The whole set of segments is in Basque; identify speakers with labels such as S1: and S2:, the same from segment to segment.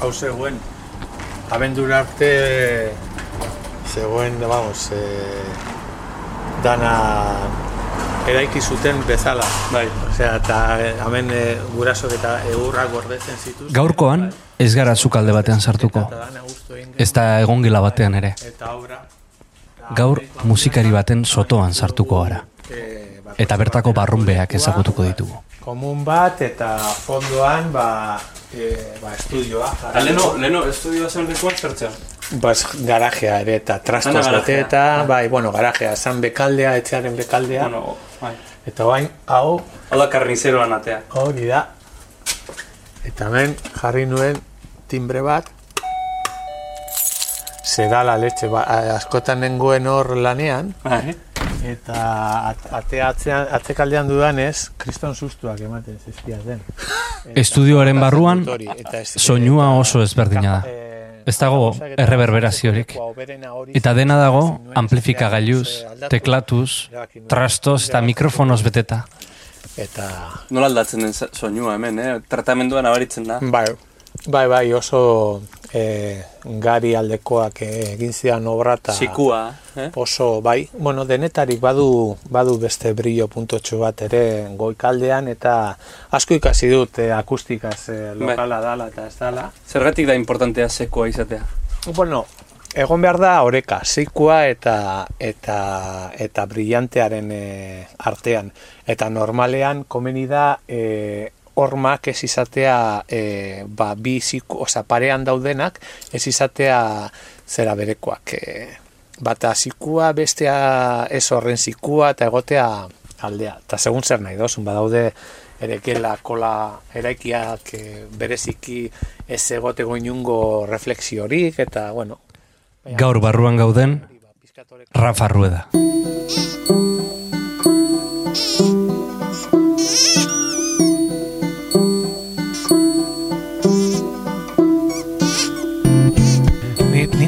S1: hau zegoen, abendura arte zegoen, vamos, e, dana eraiki zuten bezala.
S2: Bai.
S1: Osea, eta eh, hemen e, gurasok eta eurrak gordetzen zituzten.
S3: Gaurkoan, ez gara zukalde batean sartuko. Ez da egongela batean ere. Gaur musikari baten sotoan sartuko gara. Eta bertako barrunbeak ezagutuko ditugu.
S1: komun bat eta fondoan ba, e, ba estudioa.
S2: Eta leno, leno, estudioa zen lekuan zertzea.
S1: Bas, garajea ere eta trastos bate eta, bai, bueno, garajea, zan bekaldea, etxearen bekaldea.
S2: Bueno, bai.
S1: Eta bain, hau,
S2: Hau da karnizeroan atea.
S1: hori da. Eta hemen jarri nuen timbre bat. Zedala letxe, ba, a- askotan nengoen hor lanean.
S2: Bai.
S1: Eta at- ate atzean, atzekaldean dudanez, kriston sustuak ematen zizkiaten.
S3: Estudioaren barruan, soinua oso ezberdina da. Ez dago erreberberaziorik. Eta dena dago amplifikagailuz, teklatuz, trastos eta mikrofonoz beteta.
S1: Eta
S2: Nola aldatzen den soinua hemen, eh? Tratamenduan abaritzen da.
S1: Bai, bai, bai, oso e, gari aldekoak egin zidan obra eta
S2: Sikua, eh?
S1: oso, bai, bueno, denetarik badu, badu beste brillo puntotxo bat ere goikaldean eta asko ikasi dut e, akustikaz e, lokala dala eta ez dala.
S2: Zergatik da importantea sekoa izatea?
S1: Bueno, egon behar da oreka, zeikua eta eta eta brillantearen e, artean. Eta normalean komeni da e, hormak ez izatea e, ba, bi ziku, oza, parean daudenak ez izatea zera berekoak. E, bata zikua, bestea ez horren zikua eta egotea aldea. Eta segun zer nahi dozun, badaude erekela kola eraikiak e, bereziki ez egoteko inungo refleksiorik eta bueno.
S3: Gaur barruan gauden, Rafa Rueda.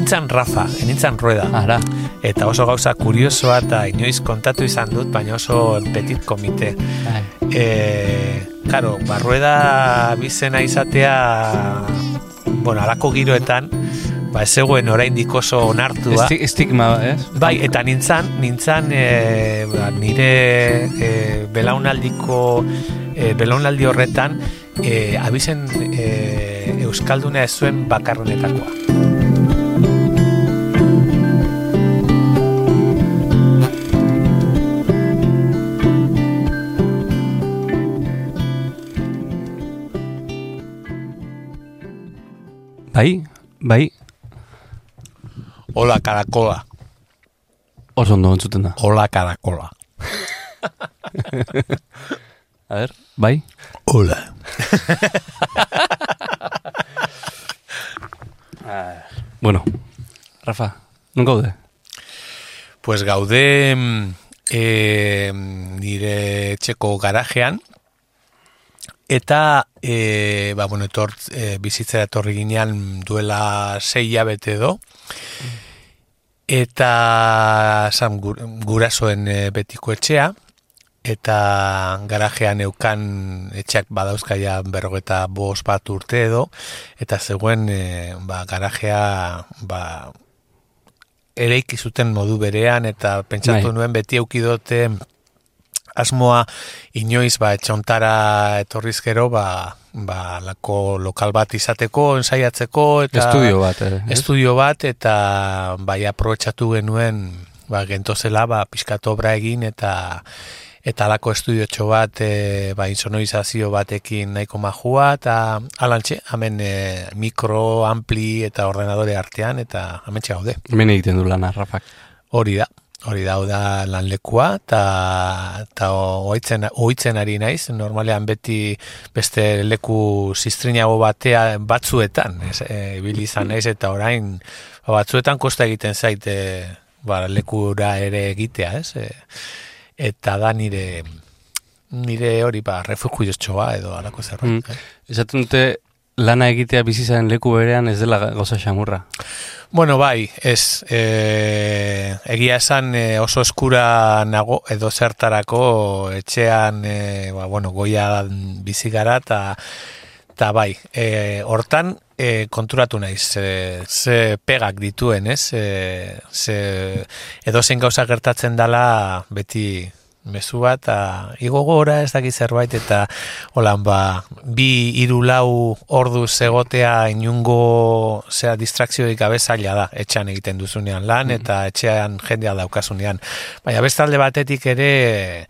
S1: Ni, nintzan Rafa, nintzan Rueda.
S3: Ara,
S1: Eta oso gauza kuriosoa eta inoiz kontatu izan dut, baina oso petit komite. E, karo, barrueda bizena izatea, bueno, alako giroetan, ba, ez zegoen oraindik oso onartua.
S3: Esti, estigma, ez?
S1: Bai, eta nintzan, nintzan e, ba, nire e, belaunaldiko e, belaunaldi horretan e, abizen e, Euskalduna ez zuen bakarrenetakoa.
S3: Bai,
S1: Hola karakola,
S3: oso ondo entzuten da.
S1: hola karakola.
S3: A ber, bai?
S1: Hola.
S3: Bueno, Rafa, nun gaude?
S1: Pues gaude mm, e, nire etxeko garajean eta e, ba, bueno, etor, e, bizitzera etorri ginean duela sei hilabete edo. Eta zan, gur, gurasoen e, betiko etxea. Eta garajean eukan etxeak badauzkaia berrogeta bost bat urte edo. Eta zegoen e, ba, garajea ba, ereiki zuten modu berean eta pentsatu
S3: Bai.
S1: nuen beti eukidote asmoa inoiz ba etxontara etorriz gero ba, ba lako lokal bat izateko ensaiatzeko eta
S3: Estudio bat, eh,
S1: estudio bat eta bai aprobetxatu genuen ba gentozela ba pizkat obra egin eta eta alako estudiotxo bat e, ba, insonorizazio batekin nahiko majua eta alantxe, hemen e, mikro, ampli eta ordenadore artean eta hemen gaude.
S3: Hemen egiten du lana, Rafak.
S1: Hori da, hori da, hau da lanlekua eta eta ohitzen ohitzen ari naiz, normalean beti beste leku ziztrinago batea batzuetan, ez, e, ibili izan naiz eta orain ba, batzuetan kosta egiten zaite ba, lekura ere egitea, ez? E, eta da nire nire hori ba refugiotxoa edo alako zerbait.
S3: Mm. Esaten dute lana egitea bizizaren leku berean ez dela gauza xamurra.
S1: Bueno, bai, ez, e, egia esan e, oso eskura nago edo zertarako etxean, e, ba, bueno, goia bizi gara eta eta bai, e, hortan e, konturatu naiz, e, ze pegak dituen, ez? E, ze, edo zen gauza gertatzen dala beti mezu bat, eta igo gora ez dakit zerbait, eta holan ba, bi iru lau ordu zegotea inungo zera distrakzioik gabe zaila da, etxean egiten duzunean lan,
S3: Mhm.
S1: eta etxean jendea daukasunean. Baina bestalde batetik ere,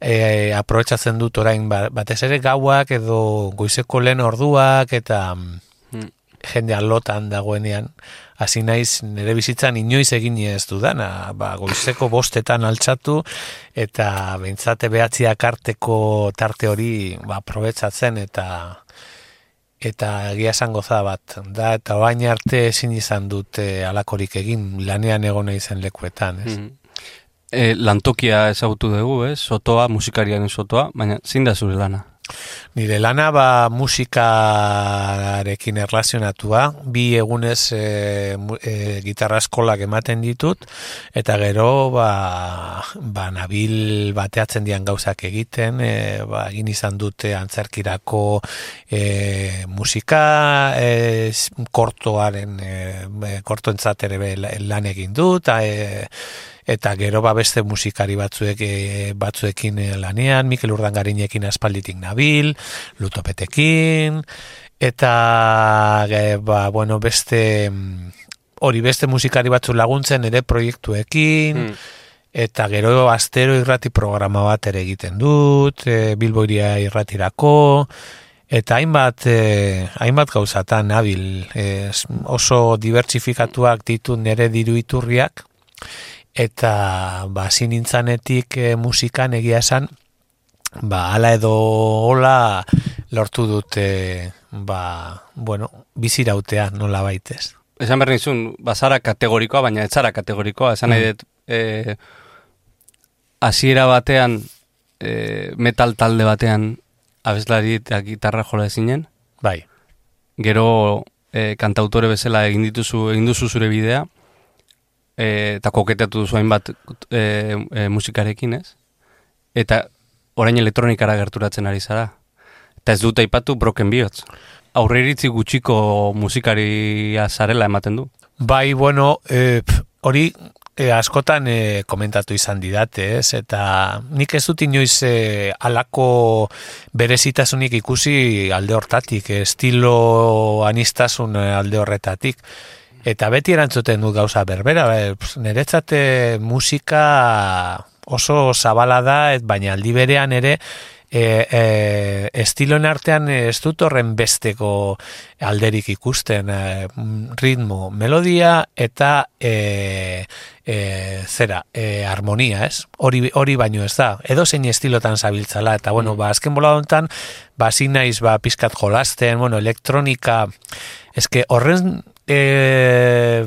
S1: e, aprobetsatzen dut orain ba- batez ere gauak edo goizeko lehen orduak eta mm,
S3: Mm.
S1: jendea lotan dagoenean hasi naiz nire bizitzan inoiz egin ez dudana, ba, goizeko bostetan altxatu eta behintzate behatziak arteko tarte hori ba, aprobetsatzen eta eta egia esan goza bat da eta orain arte ezin izan dut e, alakorik egin lanean egon naizen lekuetan ez?
S3: Mhm. E, lantokia ezagutu dugu, ez? Sotoa, musikariaren sotoa, baina zein da zure lana?
S1: Nire lana ba musikarekin erlazionatua, bi egunez e, e, gitarra eskolak ematen ditut, eta gero ba, ba nabil bateatzen dian gauzak egiten, e, ba, egin izan dute antzerkirako e, musika, e, kortoaren, e, kortoentzat ere lan egin dut, e, eta gero ba beste musikari batzuek e, batzuekin e, lanean, Mikel Urdangarinekin aspalditik nabil, Lutopetekin eta e, ba, bueno, beste mm, hori beste musikari batzu laguntzen ere proiektuekin
S3: Mm.
S1: eta gero astero irrati programa bat ere egiten dut, e, Bilboiria irratirako eta hainbat e, hainbat gauzatan nabil e, oso dibertsifikatuak ditu nere diru iturriak eta ba hasi nintzanetik e, musikan egia esan ba hala edo hola lortu dute ba bueno bizirautea nola baitez
S3: Esan behar nizun, bazara kategorikoa, baina ez zara kategorikoa. Esan nahi
S1: Mm.
S3: dut, e, hasiera batean, e, metal talde batean, abeslari eta gitarra jola ezinen,
S1: bai
S3: gero e, kantautore bezala egin dituzu, egin duzu zure bidea, e, eta koketeatu duzu hainbat e, e, musikarekin, ez? Eta orain elektronikara gerturatzen ari zara. Eta ez dut aipatu Broken Biots. Aurreiritzi gutxiko musikaria zarela ematen du.
S1: Bai, bueno, e, pf, hori e, askotan e, komentatu izan didate, ez? Eta nik ez dut inoiz e, alako berezitasunik ikusi alde hortatik, estilo anistasun alde horretatik. Eta beti erantzuten du gauza berbera, e, niretzate musika oso zabala da, et, baina aldi berean ere e, e, estiloen artean ez dut horren besteko alderik ikusten e, mm, ritmo, melodia eta e, e, zera, e, harmonia, ez? Hori, hori baino ez da, edo zein estilotan zabiltzala, eta bueno, ba, azken bola honetan, ba, zin naiz, ba, pizkat jolasten, bueno, elektronika, eske horren e,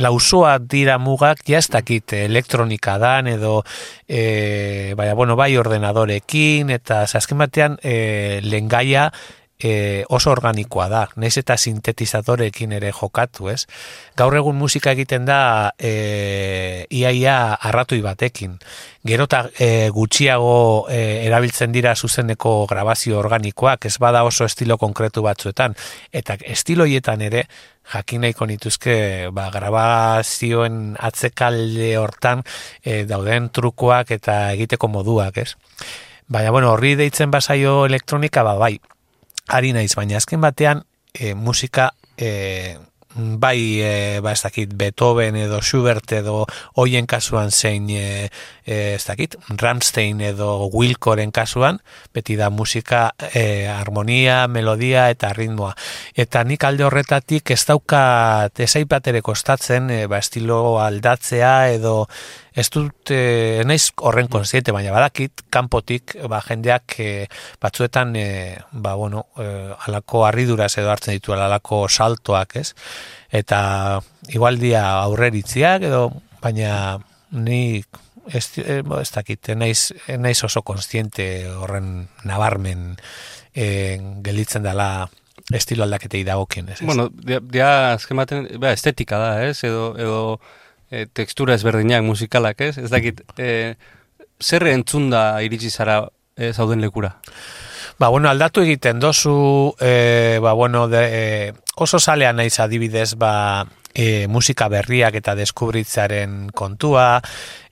S1: lausoa dira mugak ja ez dakit elektronika dan edo e, baina bueno bai ordenadorekin eta azken batean e, lengaia e, oso organikoa da, naiz eta sintetizadorekin ere jokatu, ez? Gaur egun musika egiten da e, iaia arratoi batekin. Gero eta e, gutxiago e, erabiltzen dira zuzeneko grabazio organikoak, ez bada oso estilo konkretu batzuetan. Eta estilo hietan ere, jakin nahiko nituzke ba, grabazioen atzekalde hortan e, dauden trukoak eta egiteko moduak, ez? Baina, bueno, horri deitzen basaio elektronika, ba, bai, ari naiz, baina azken batean e, musika e, bai e, ba ez dakit Beethoven edo Schubert edo hoien kasuan zein e, e, ez dakit Ramstein edo Wilcoren kasuan beti da musika e, harmonia, melodia eta ritmoa. Eta nik alde horretatik ez daukat ezaipat ere kostatzen e, ba estilo aldatzea edo ez dut e, naiz horren konsiente, baina badakit kanpotik ba, jendeak e, batzuetan e, ba, bueno, e, alako harriduraz edo hartzen ditu alako saltoak, ez? Eta igualdia aurreritziak edo baina ni ez, e, ez dakit, naiz, naiz oso konstiente horren nabarmen e, gelditzen dela estilo aldaketei dagokien, ez?
S3: Bueno, dia, dia azken baten, ba, estetika da, ez? Edo, edo e, tekstura ezberdinak musikalak, ez? Ez dakit, e, zer entzun da iritsi zara e, zauden lekura?
S1: Ba, bueno, aldatu egiten dozu, e, ba, bueno, de, e, oso salea naiz adibidez, ba, e, musika berriak eta deskubritzaren kontua,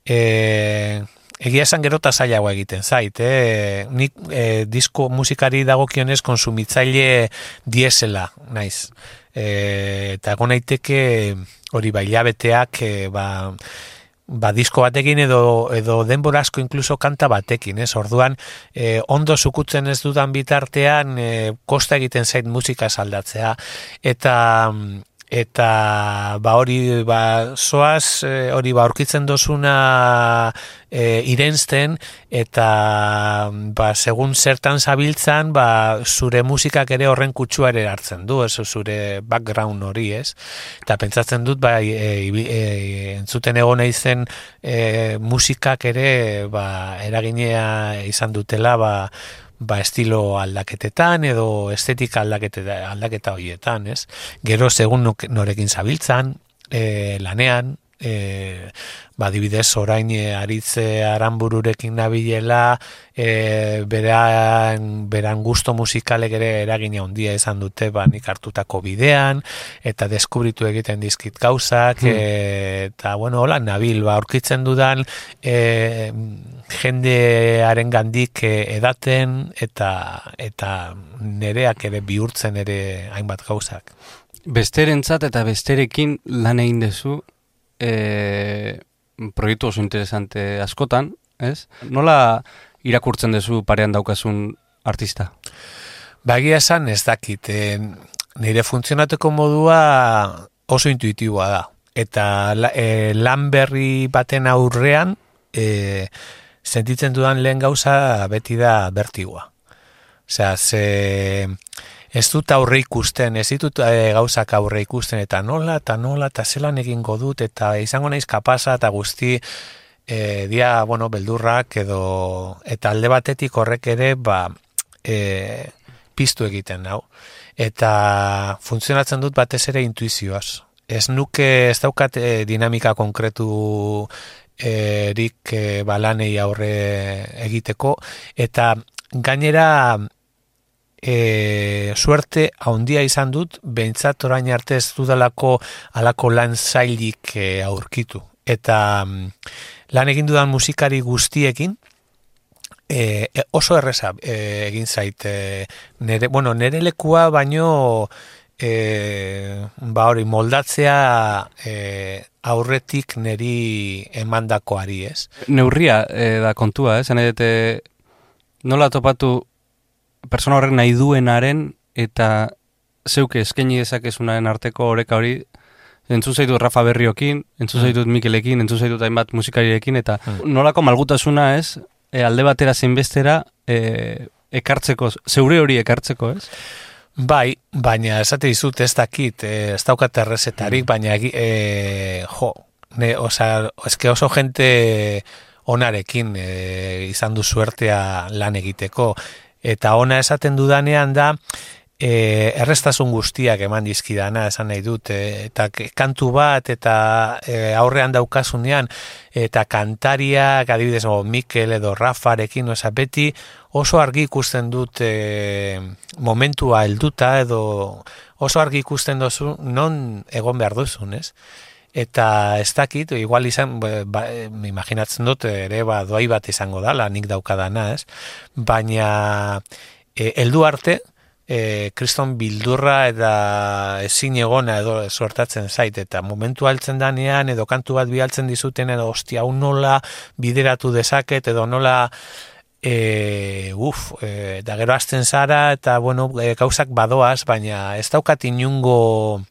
S1: e, egia esan gero eta egiten zait, eh? nik e, disko musikari dagokionez konsumitzaile diesela, naiz. E, eta egon naiteke hori bailabeteak, e, ba, ba, disko batekin edo, edo denbora asko inkluso kanta batekin, ez? Orduan, e, ondo zukutzen ez dudan bitartean, e, kosta egiten zait musika saldatzea, eta eta ba hori ba soaz eh, hori ba aurkitzen dosuna e, irensten eta ba segun zertan zabiltzan ba zure musikak ere horren kutsua ere hartzen du eso zure background hori ez? Eta pentsatzen dut ba e, e, entzuten egon naizen e, musikak ere ba eraginea izan dutela ba ba estilo aldaketetan edo estetika aldaketa aldaketa hoietan, ez? Gero segun norekin zabiltzan, e, lanean, e, ba dibidez orain e, aritze aranbururekin nabilela e, beran, beran gusto musikalek ere eragina handia izan dute ba nik hartutako bidean eta deskubritu egiten dizkit gauzak hmm. e, eta bueno hola nabil ba aurkitzen dudan e, jendearen gandik edaten eta eta nereak ere bihurtzen ere hainbat gauzak
S3: Besterentzat eta besterekin lan egin dezu e, proiektu oso interesante askotan, ez? Nola irakurtzen duzu parean daukasun artista?
S1: Bagia esan ez dakit, e, nire funtzionateko modua oso intuitiboa da. Eta e, lan berri baten aurrean, e, sentitzen dudan lehen gauza beti da bertigua. Osea, ze ez dut aurre ikusten, ez ditut e, gauzak aurre ikusten, eta nola, eta nola, eta zelan egingo dut, eta izango naiz kapasa, eta guzti, e, dia, bueno, beldurrak, edo, eta alde batetik horrek ere, ba, e, piztu egiten, hau. Eta funtzionatzen dut batez ere intuizioaz. Ez nuke, ez daukat dinamika konkretu erik e, balanei aurre egiteko, eta gainera e, suerte haundia izan dut, behintzat orain arte ez dudalako alako lan zailik e, aurkitu. Eta mm, lan egin dudan musikari guztiekin, e, e oso erreza e, egin zait. E, nere, bueno, nere lekua baino e, ba hori moldatzea e, aurretik neri emandakoari ez.
S3: Neurria e, da kontua, eh? nola topatu persona horrek nahi duenaren eta zeuke eskaini dezakezunaren arteko oreka hori entzun zaitu Rafa Berriokin, entzun mm. zaitut Mikelekin, entzun zaitut hainbat musikarirekin, eta mm. nolako malgutasuna ez, e, alde batera zinbestera e, ekartzeko, zeure hori ekartzeko ez?
S1: Bai, baina esate dizut ez dakit, e, ez daukat errezetarik, mm. baina e, jo, ne, oza, eske oso jente onarekin e, izan du suertea lan egiteko, eta ona esaten dudanean da e, errestasun guztiak eman dizkidana esan nahi dut e, eta kantu bat eta e, aurrean daukasunean eta kantaria adibidez o Mikel edo Rafarekin oza, beti oso argi ikusten dut e, momentua helduta edo oso argi ikusten dozu non egon behar duzun, ez? Eta ez dakit, igual izan, ba, ba imaginatzen dut, ere, ba, doai bat izango dala, nik daukadana, ez? Baina, e, eldu arte, e, bildurra eta ezin egona edo suertatzen zait, eta momentu altzen danean, edo kantu bat bialtzen dizuten, edo ostia, un nola bideratu dezaket, edo nola, e, uf, e, da gero azten zara, eta, bueno, e, badoaz, baina ez daukat inungo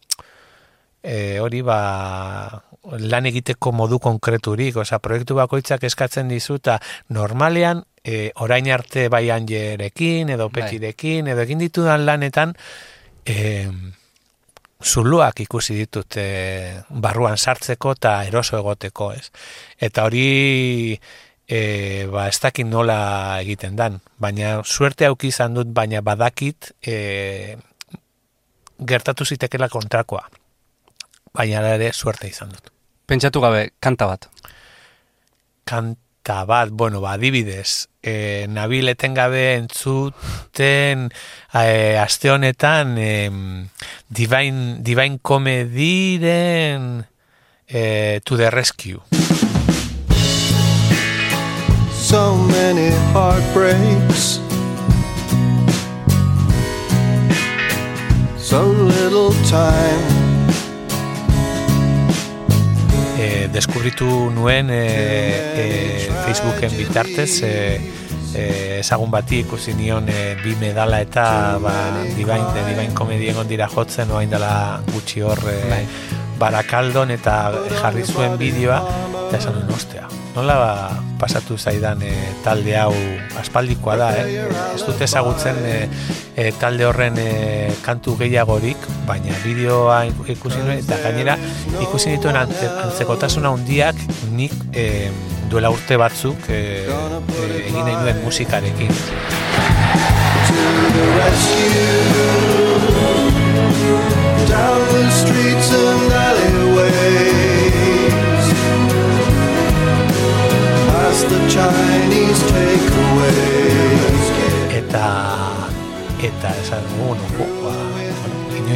S1: e, hori ba lan egiteko modu konkreturik, osea proiektu bakoitzak eskatzen dizuta normalean e, orain arte bai anjerekin edo bai. petirekin edo egin ditudan lanetan e, zuluak ikusi ditut e, barruan sartzeko eta eroso egoteko, ez? Eta hori e, ba, ez dakit nola egiten dan, baina suerte auki izan dut, baina badakit e, gertatu zitekela kontrakoa baina ere suerte izan dut.
S3: Pentsatu gabe, kanta bat.
S1: Kanta bat, bueno, ba, adibidez, e, nabil etengabe entzuten e, aste honetan e, divine, divine comediren e, to the rescue.
S4: So many heartbreaks. So little time.
S1: E, deskubritu nuen e, e, Facebooken bitartez e, e, ezagun bati ikusi nion e, bi medala eta ba, dibain, de dibain komedien ondira jotzen oain dela gutxi hor e, barakaldon eta jarri zuen bideoa eta esan ostea nola ba, pasatu zaidan e, talde hau aspaldikoa da, eh? ez dut ezagutzen e, e, talde horren e, kantu gehiagorik, baina bideoa ikusi nuen, eta gainera ikusi dituen antzekotasuna handiak nik e, duela urte batzuk e, e, egin nahi duen musikarekin.
S4: Down the streets and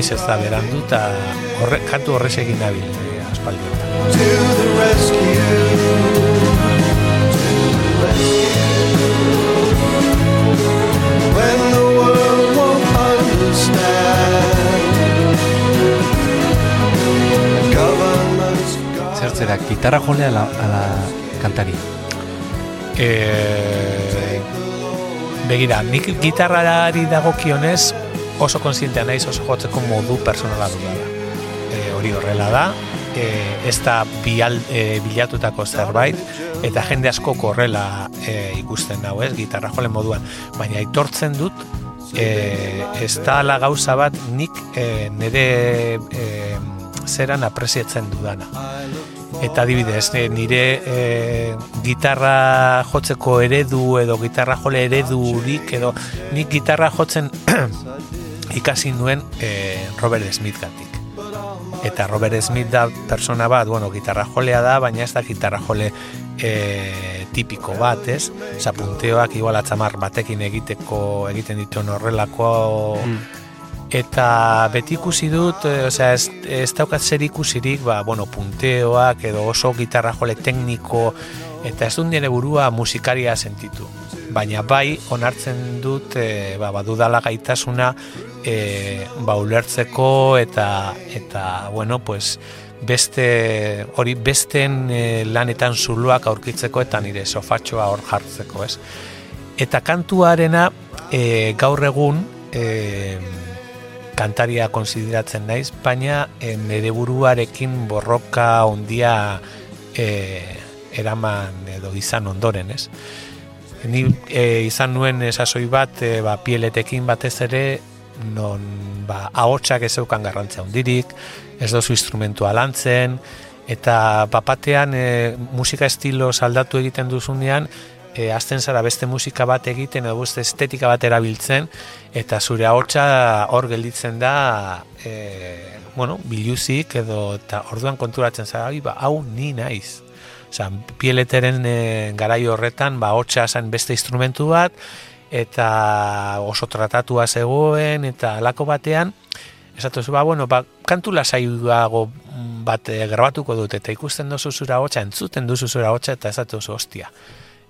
S1: inoiz ez da berandu eta horre, kantu horrez egin nabil e, aspaldi
S4: To the rescue When the world won't understand Governments
S3: Zertzera, gitarra jolea ala, ala kantari.
S1: e, begira, nik gitarrari dagokionez oso konsientea naiz oso jotzeko modu personala dudala. E, hori horrela da, e, ez da bial, e, bilatutako zerbait, eta jende asko korrela e, ikusten hau ez, gitarra jole moduan, baina aitortzen dut, e, ez da ala gauza bat nik e, nire e, zeran apreziatzen dudana. Eta adibidez, nire e, gitarra jotzeko eredu edo gitarra jole eredurik edo nik gitarra jotzen ikasi nuen e, Robert Smith gatik. Eta Robert Smith da persona bat, bueno, gitarra jolea da, baina ez da gitarra jole e, tipiko bat, ez? Osa, punteoak igual atzamar batekin egiteko egiten dituen horrelako eta beti ikusi dut, e, osea, ez, ez daukat zer ikusirik, ba, bueno, punteoak edo oso gitarra jole tekniko, eta ez dut nire burua musikaria sentitu. Baina bai, onartzen dut, e, ba, badudala gaitasuna, e, ba, ulertzeko eta, eta, bueno, pues, beste, hori besten e, lanetan zuloak aurkitzeko eta nire sofatxoa hor jartzeko, ez? Eta kantuarena e, gaur egun, e, kantaria konsideratzen naiz, baina e, nire buruarekin borroka ondia e, eraman edo izan ondoren, ez? Ni e, izan nuen esasoi bat, e, ba, pieletekin batez ere, non ba, ahotsak ez zeukan garrantzia hundirik, ez dozu instrumentua lantzen, eta bapatean e, musika estilo saldatu egiten duzunean, e, azten zara beste musika bat egiten edo beste estetika bat erabiltzen eta zure ahotsa hor gelditzen da e, bueno, biluzik edo eta orduan konturatzen zara "Ai, ba, hau ni naiz. Osa, pieleteren e, garai horretan ba, ahotsa zen beste instrumentu bat eta oso tratatua zegoen eta alako batean esatu zu, ba, bueno, ba, kantu lasaiago bat e, grabatuko dut eta ikusten duzu zura hotxa, entzuten duzu zura hotxa eta esatu zu, ostia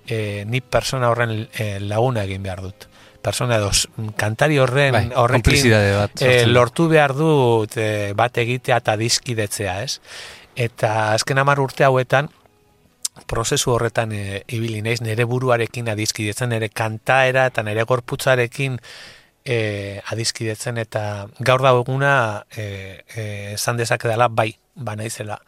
S1: e, ni persona horren e, laguna egin behar dut. Persona edo kantari horren
S3: Bai,
S1: horrekin
S3: bat
S1: e, lortu behar dut e, bat egitea eta dizkidetzea, ez? Eta azken hamar urte hauetan prozesu horretan e, ibili naiz nire buruarekin adizkidetzen, nire kantaera eta nire gorputzarekin e, adizkidetzen eta gaur da eguna e, e, esan dezake dela bai, ba naizela.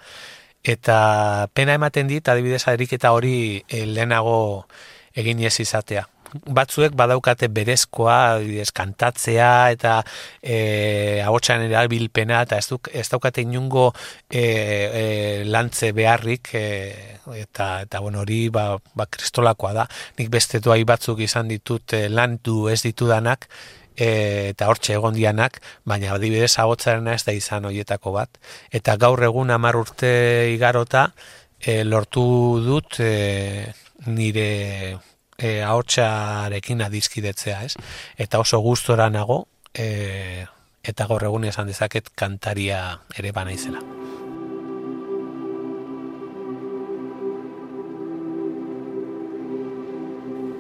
S1: Eta pena ematen dit adibidez ariketa hori e, lehenago egin ez izatea batzuek badaukate berezkoa adibidez kantatzea eta e, ahotsan erabilpena eta ez, duk, ez daukate inungo e, e, lantze beharrik e, eta, eta bueno, hori ba, ba kristolakoa da nik beste duai batzuk izan ditut e, landu ez ditudanak e, eta hortxe egon dianak, baina adibidez agotzarena ez da izan hoietako bat. Eta gaur egun hamar urte igarota e, lortu dut e, nire e, ahotsarekin adizkidetzea, ez? Eta oso gustora nago, e, eta gaur egun esan dezaket kantaria ere bana izela.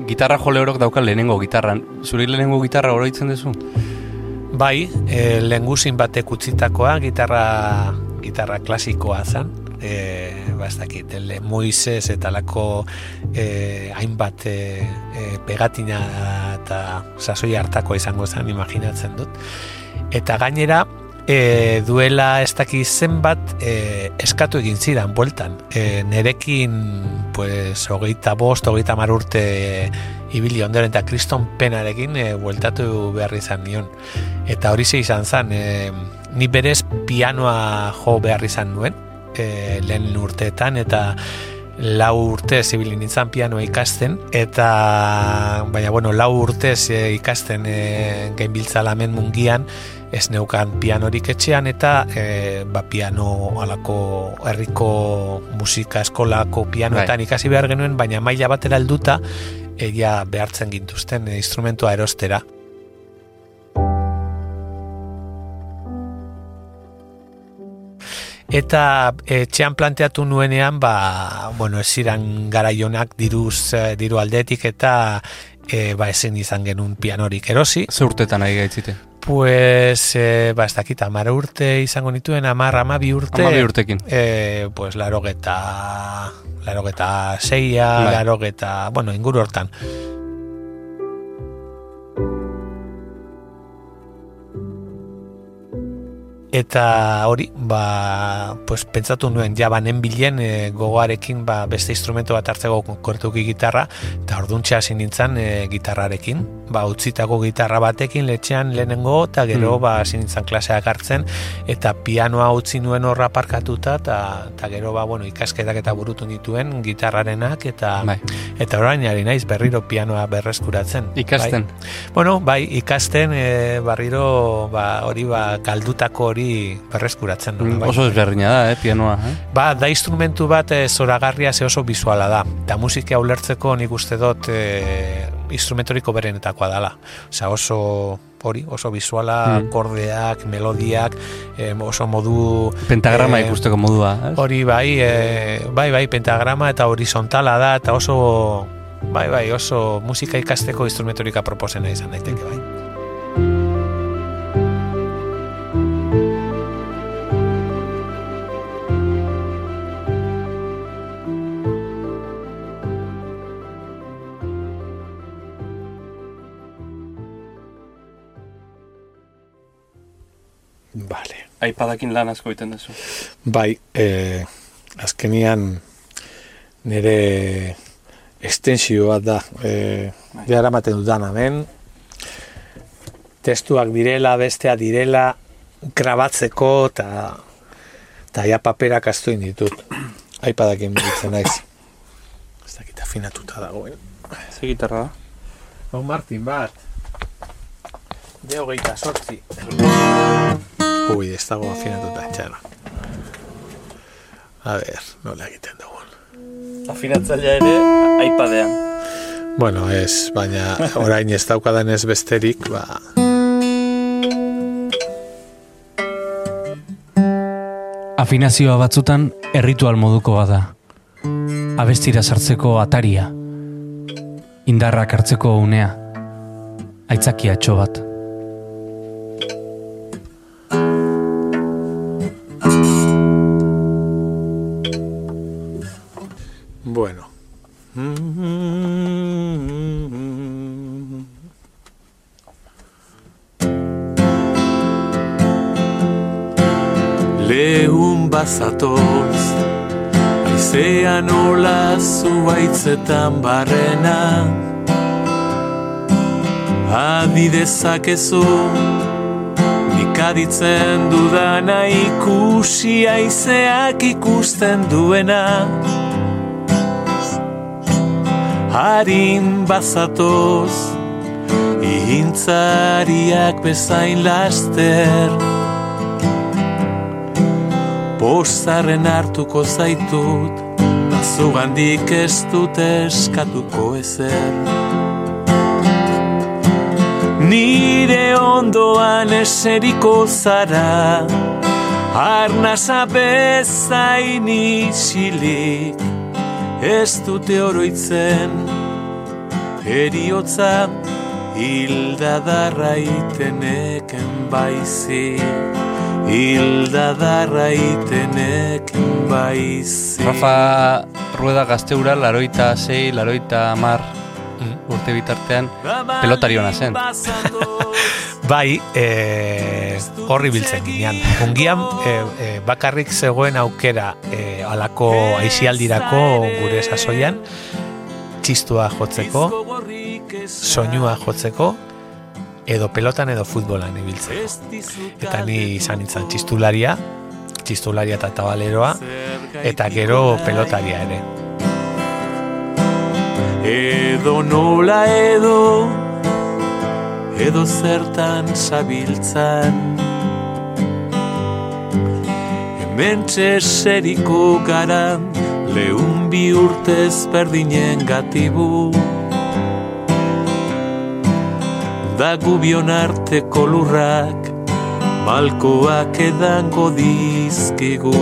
S3: Gitarra jole horok dauka lehenengo gitarran. Zuri lehenengo gitarra oroitzen duzu?
S1: Bai, e, lenguzin batek utzitakoa, gitarra, gitarra klasikoa zen, e, ba ez dakit, le, Moises eta lako e, hainbat e, e, pegatina eta sasoi hartakoa izango zen, imaginatzen dut. Eta gainera, e, duela ez dakit zenbat e, eskatu egin zidan, bueltan. E, nerekin, pues, hogeita bost, hogeita mar urte ibili ondoren eta kriston penarekin e, bueltatu behar izan nion. Eta hori ze izan zen, e, ni berez pianoa jo behar izan nuen, e, lehen urteetan, eta lau urte zibilin nintzen pianoa ikasten, eta baina, bueno, lau urte ikasten e, gainbiltzalamen mungian, ez neukan pianorik etxean eta e, ba, piano alako herriko musika eskolako pianoetan
S3: Bai.
S1: ikasi behar genuen, baina maila batera helduta egia behartzen gintuzten e, instrumentua erostera. Eta etxean planteatu nuenean, ba, bueno, ez ziren garaionak diruz, eh, diru aldetik eta e, ba, ezin izan genuen pianorik erosi.
S3: Ze urtetan ari gaitzite?
S1: Pues, eh, ba, ez dakit, amara urte izango nituen, amar, amabi urte.
S3: Amabi urtekin.
S1: Eh, pues, laro geta, laro geta seia,
S3: Bai.
S1: laro geta, bueno, inguru hortan. Eta hori, ba, pues, pentsatu nuen, ja banen bilen e, gogoarekin ba, beste instrumento bat hartzeko kortuki gitarra, eta orduntxe hasi nintzen e, gitarrarekin, ba, utzitako gitarra batekin letxean lehenengo, eta gero
S3: Mm.
S1: ba, hasi nintzen klaseak hartzen, eta pianoa utzi nuen horra parkatuta, eta, gero ba, bueno, ikasketak eta burutu nituen gitarrarenak, eta
S3: Bai.
S1: eta orain ari naiz berriro pianoa berreskuratzen.
S3: Ikasten.
S1: Bai. Bueno, bai, ikasten e, barriro ba, hori ba, galdutako hori berreskuratzen.
S3: Mm,
S1: bai.
S3: Oso ezberdina da, eh, pianoa. Eh?
S1: Ba, da instrumentu bat e, zoragarria ze oso visuala da. Eta musika ulertzeko nik uste dut e, instrumentoriko berenetakoa dala. Osea, oso hori, oso visuala,
S3: Mm.
S1: kordeak, melodiak, e, oso modu...
S3: Pentagrama
S1: eh,
S3: ikusteko modua. Ez?
S1: Hori bai, e, bai, bai, pentagrama eta horizontala da, eta oso, bai, bai, oso musika ikasteko instrumentorika proposena izan daiteke, bai.
S2: Aipadakin lan asko egiten duzu.
S1: Bai, e, azkenian nire estensio bat da. E,
S2: Bai.
S1: Behar amaten dudan hemen. Testuak direla, bestea direla, grabatzeko eta eta ja paperak astu ditut. Aipadakin bitzen naiz. Ez dakit afinatuta dagoen.
S2: Ze gitarra da?
S1: Hau Martin bat. De hogeita sortzi. Ui, ez dago afinatuta etxara. A ver, nola egiten dugun.
S2: Afinatzailea ere, aipadean.
S1: Bueno, ez, baina orain ez daukadan ez besterik, ba...
S5: Afinazioa batzutan erritual moduko bada. Abestira sartzeko ataria. Indarrak hartzeko unea. Aitzakiatxo bat.
S1: Lehun bazatoz Aizean hola zuaitzetan barrena. Adi dezakezu Nik aditzen dudana ikusi aizeak ikusten duena harin bazatoz Ihintzariak bezain laster Bostarren hartuko zaitut zugandik ez dut eskatuko ezer. Nire ondoan eseriko zara, arnasa bezain isilik, ez dute oroitzen, eriotza hilda darraiteneken baizi, hilda darraiteneken baizi.
S3: Rafa Rueda gazteura, laroita sei, laroita mar urte bitartean, pelotari hona zen.
S1: Bai, e, horri biltzen ginean. Ungian, e, e, bakarrik zegoen aukera e, alako aizialdirako gure sasoian, txistua jotzeko, soinua jotzeko, edo pelotan edo futbolan ibiltzeko. Eta ni izan nintzen txistularia, txistularia eta tabaleroa, eta gero pelotaria ere. Edo nola edo, edo zertan sabiltzan. Hemen seriko gara, lehun bi urtez berdinen gatibu. Da gubion arteko lurrak, malkoak edango dizkigu.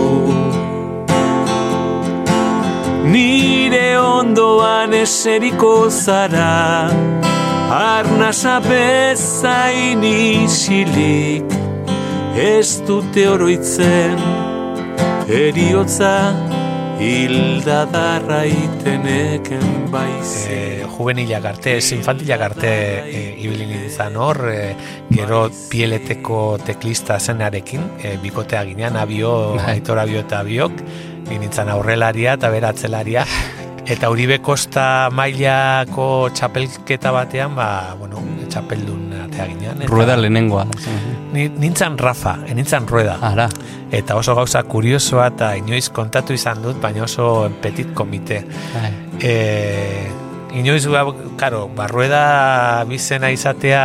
S1: Nire ondoan eseriko zara, arnasa bezain isilik, ez dute oroitzen, eriotza hilda darraiteneken baizi. E, juvenilak arte, infantilak arte e, ibili izan hor, e, gero pieleteko teklista zenarekin, e, bikotea ginean, abio, aitor abio eta abiok, nintzen aurrelaria eta beratzelaria. Eta Uribe Kosta mailako txapelketa batean, ba, bueno, txapeldun atea ginean. Eta
S3: Rueda lehenengoa.
S1: Ni- Nintzen Rafa, e, nintzen Rueda.
S3: Ara,
S1: Eta oso gauza kuriosoa eta inoiz kontatu izan dut, baina oso petit komite. E, inoiz, ba, karo, barrueda bizena izatea,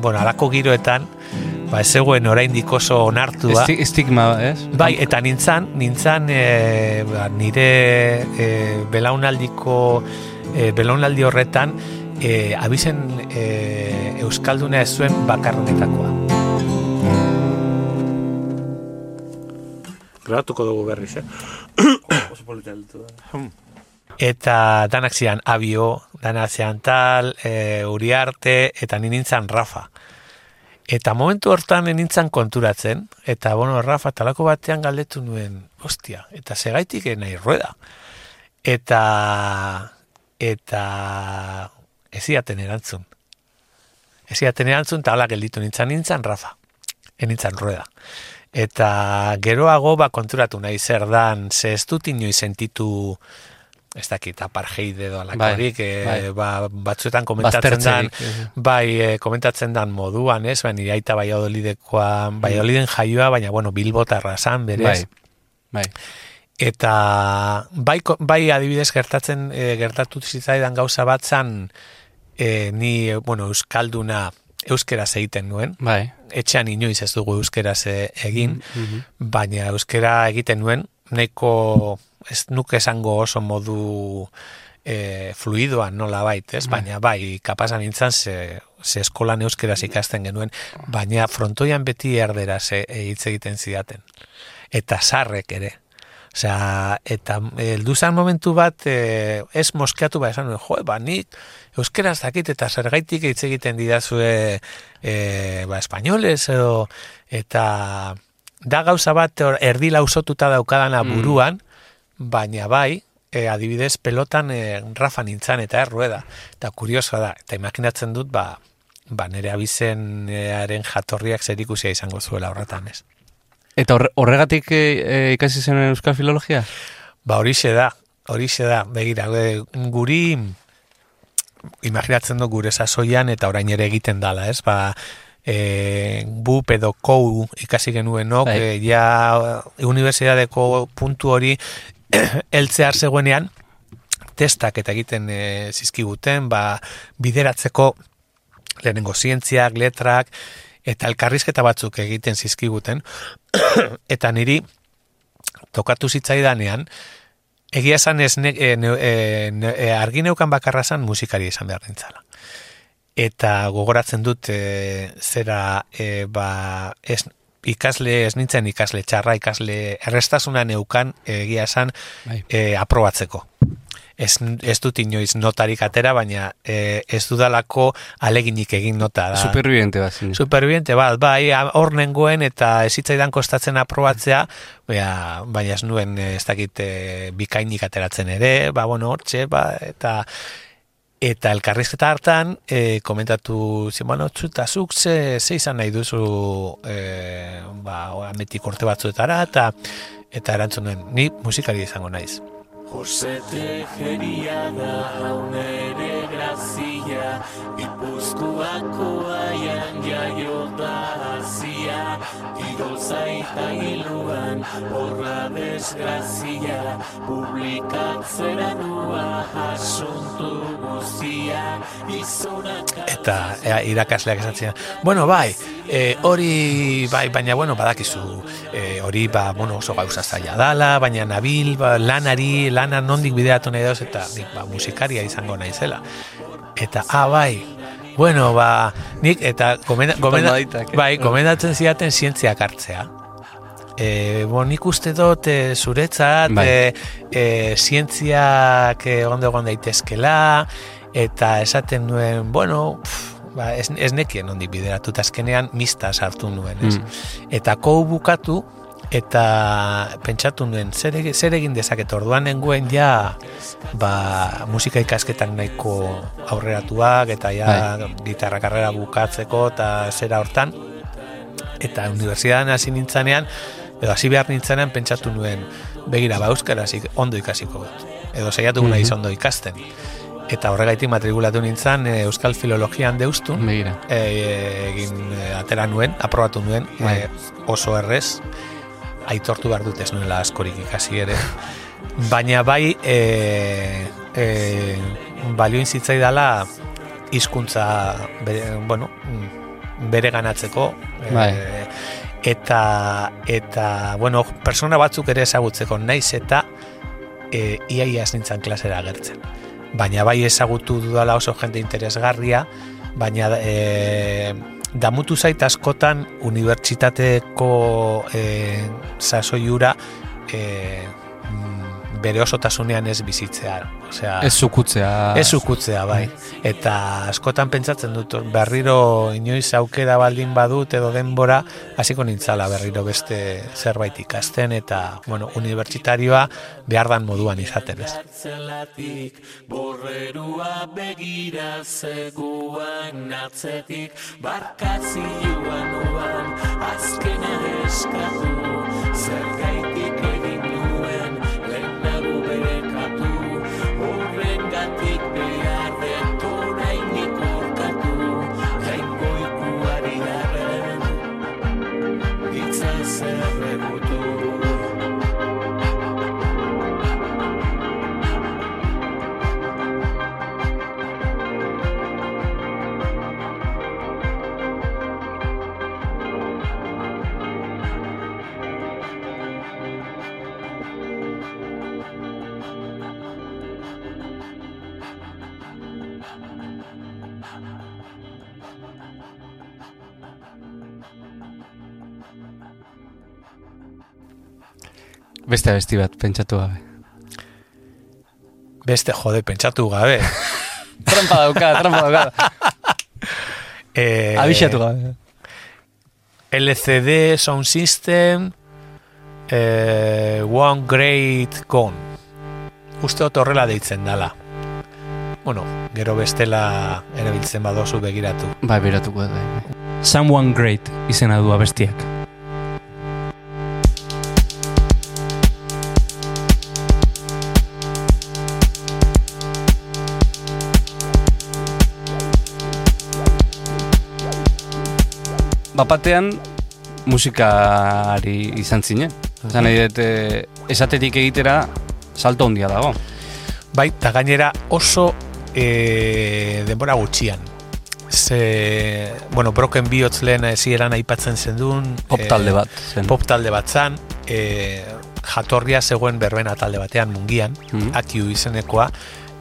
S1: bueno, alako giroetan, ba, ez zegoen oraindik oso onartua.
S3: Esti, estigma, ez?
S1: Bai, eta nintzan, nintzan e, ba, nire e, belaunaldiko e, belaunaldi horretan e, abizen e, Euskalduna ez zuen bakarrenetakoa. Grabatuko dugu berriz, eh?
S2: Oso polita heldu da.
S1: Eta danak zian abio, danak zian tal, e, uriarte, eta ni nintzen Rafa. Eta momentu hortan nintzen konturatzen, eta bueno, Rafa talako batean galdetu nuen, ostia, eta segaitik nahi rueda. Eta, eta ez iaten erantzun. Ez iaten erantzun, eta hala gelditu nintzen, nintzen Rafa. E nintzen rueda. Eta geroago ba konturatu nahi zer dan, ze ez dut inoiz sentitu ez dakit, apartheid edo alakorik,
S3: Bai,
S1: e,
S3: bai.
S1: ba, batzuetan komentatzen dan,
S3: eh.
S1: bai, e, komentatzen dan moduan, ez, baina aita Valladolidekoa, Valladoliden jaioa, baina, bueno, Bilbotarra zan, berez.
S3: Bai, bai.
S1: Eta bai, bai adibidez gertatzen e, gertatu zitzaidan gauza bat zan e, ni, bueno, euskalduna euskeraz egiten nuen.
S3: Bai.
S1: Etxean inoiz ez dugu euskeraz egin,
S3: Mhm.
S1: baina euskera egiten nuen, nahiko ez nuke esango oso modu e, fluidoan nola bait, ez? Baina bai, kapazan nintzen ze, ze eskolan euskeraz ikasten genuen, baina frontoian beti erderaz e, e, hitz egiten zidaten. Eta sarrek ere. Osea, eta heldu zan momentu bat e, ez moskeatu ba esan jo, ba, nik euskeraz dakit eta zergaitik hitz egiten didazue e, ba, espainoles edo eta da gauza bat erdi lausotuta daukadana
S3: Mm.
S1: Baina bai, e, adibidez pelotan e, Rafa nintzan eta errueda. Eta kuriosoa da, eta imaginatzen dut, ba, ba nire abizenaren jatorriak zer ikusia izango zuela horretan ez.
S3: Eta horre- horregatik e, e, ikasi zen euskal filologia?
S1: Ba horixe da, horixe da, begira, e, guri imaginatzen du gure sasoian eta orain ere egiten dala, ez? Ba, e, bup edo kou ikasi genuenok,
S3: Bai.
S1: e, ja unibertsitateko puntu hori eltzear zegoenean, testak eta egiten e, zizkiguten, ba, bideratzeko lehenengo zientziak, letrak, eta elkarrizketa batzuk egiten zizkiguten, eta niri tokatu zitzaidanean, egia esan ez ne, e, e, argi neukan bakarra zan musikari izan behar nintzala. Eta gogoratzen dut e, zera e, ba, ez, ikasle ez nintzen ikasle txarra, ikasle errestasuna neukan egia esan
S3: Bai.
S1: e, aprobatzeko. Ez, ez dut inoiz notarik atera, baina e, ez dudalako aleginik egin nota. Da.
S3: Superviviente bat zinen.
S1: Superviviente bat, bai, hor nengoen eta ez zitzaidan kostatzen aprobatzea, baina, baina ez nuen eh, ez dakit eh, bikainik ateratzen ere, ba, bueno, hortxe, ba, eta eta elkarrizketa hartan e, komentatu zen, bueno, txuta zuk ze, ze izan nahi duzu e, ba, ametik urte batzuetara eta eta erantzunen, ni musikari izango naiz.
S6: Jose Tejeria da haunere grazia Ipuzkoako aian jaio da Iroza eta hiluan horra desgrazia Publikatzera nua asuntu guzia
S1: eta ea, irakasleak esatzen bueno bai e, hori bai baina bueno badakizu e, hori ba bueno oso gauza zaila dala baina nabil ba, lanari lana nondik bideratu nahi dauz eta ba musikaria izango naizela. Eta ah bai bueno ba nik eta gomenda, gomenda,
S2: eh?
S1: bai gomendatzen zidaten zientziak hartzea E, bon, nik uste dut e, zuretzat
S3: Bai.
S1: e, e, zientziak e, ondo egon daitezkela eta esaten nuen, bueno, pff, ba, ez, ez nekien ondik bideratu, eta azkenean mista sartu nuen, ez? Eta kou bukatu, eta pentsatu nuen, zer, zer egin dezaket? Orduan nengoen ja ba, musika ikasketan nahiko aurreratuak eta ja gitarra karrera bukatzeko eta zera hortan. Eta unibertsitatean hasi nintzanean edo hasi behar nintzanean pentsatu nuen begira ba euskaraz ik- ondo ikasiko dut. Edo saiatu naiz ondo ikasten. Eta horregaitik matrikulatu nintzen e, euskal filologian deustun
S3: Begira.
S1: e, egin e, atera nuen, aprobatu nuen
S3: Bai.
S1: e, oso errez aitortu behar dut ez nuela askorik ikasi ere baina bai e, e, balioin zitzaidala hizkuntza bere, bueno, bere ganatzeko
S3: Bai.
S1: eta eta bueno, persona batzuk ere ezagutzeko naiz eta e, iaia ez nintzen klasera agertzen baina bai ezagutu dudala oso jende interesgarria, baina e, damutu zait askotan unibertsitateko e, sasoiura e, mm, bere osotasunean ez bizitzea. Osea,
S3: Ez zukutzea.
S1: Ez ukutzea, bai. Eta askotan pentsatzen dut, berriro inoiz aukera baldin badut edo denbora, hasiko nintzala berriro beste zerbait ikasten, eta, bueno, unibertsitarioa behar dan moduan izaten ez.
S6: Borrerua begira zegoan atzetik barkazioan oan azkena eskatu zergaitik
S3: Beste abesti bat, pentsatu gabe.
S1: Beste jode, pentsatu gabe.
S3: Trampa dauka, trampa dauka.
S1: Eh,
S3: Abixatu gabe.
S1: LCD Sound System eh, One Great Gone uste dut horrela deitzen dala bueno, gero bestela erabiltzen badozu begiratu
S3: Bai, beratuko dut. bai.
S5: Someone Great izena du abestiak.
S3: Bapatean musikari izan zinen. Zan nahi dut, eh, esaterik egitera salto handia dago.
S1: bai, eta gainera oso e, denbora gutxian ze, bueno, Broken Bihotz lehen ezieran aipatzen zendun
S3: Pop talde bat zen.
S1: pop talde bat zan, e, jatorria zegoen berbena talde batean mungian,
S3: Mhm.
S1: atiu izenekoa,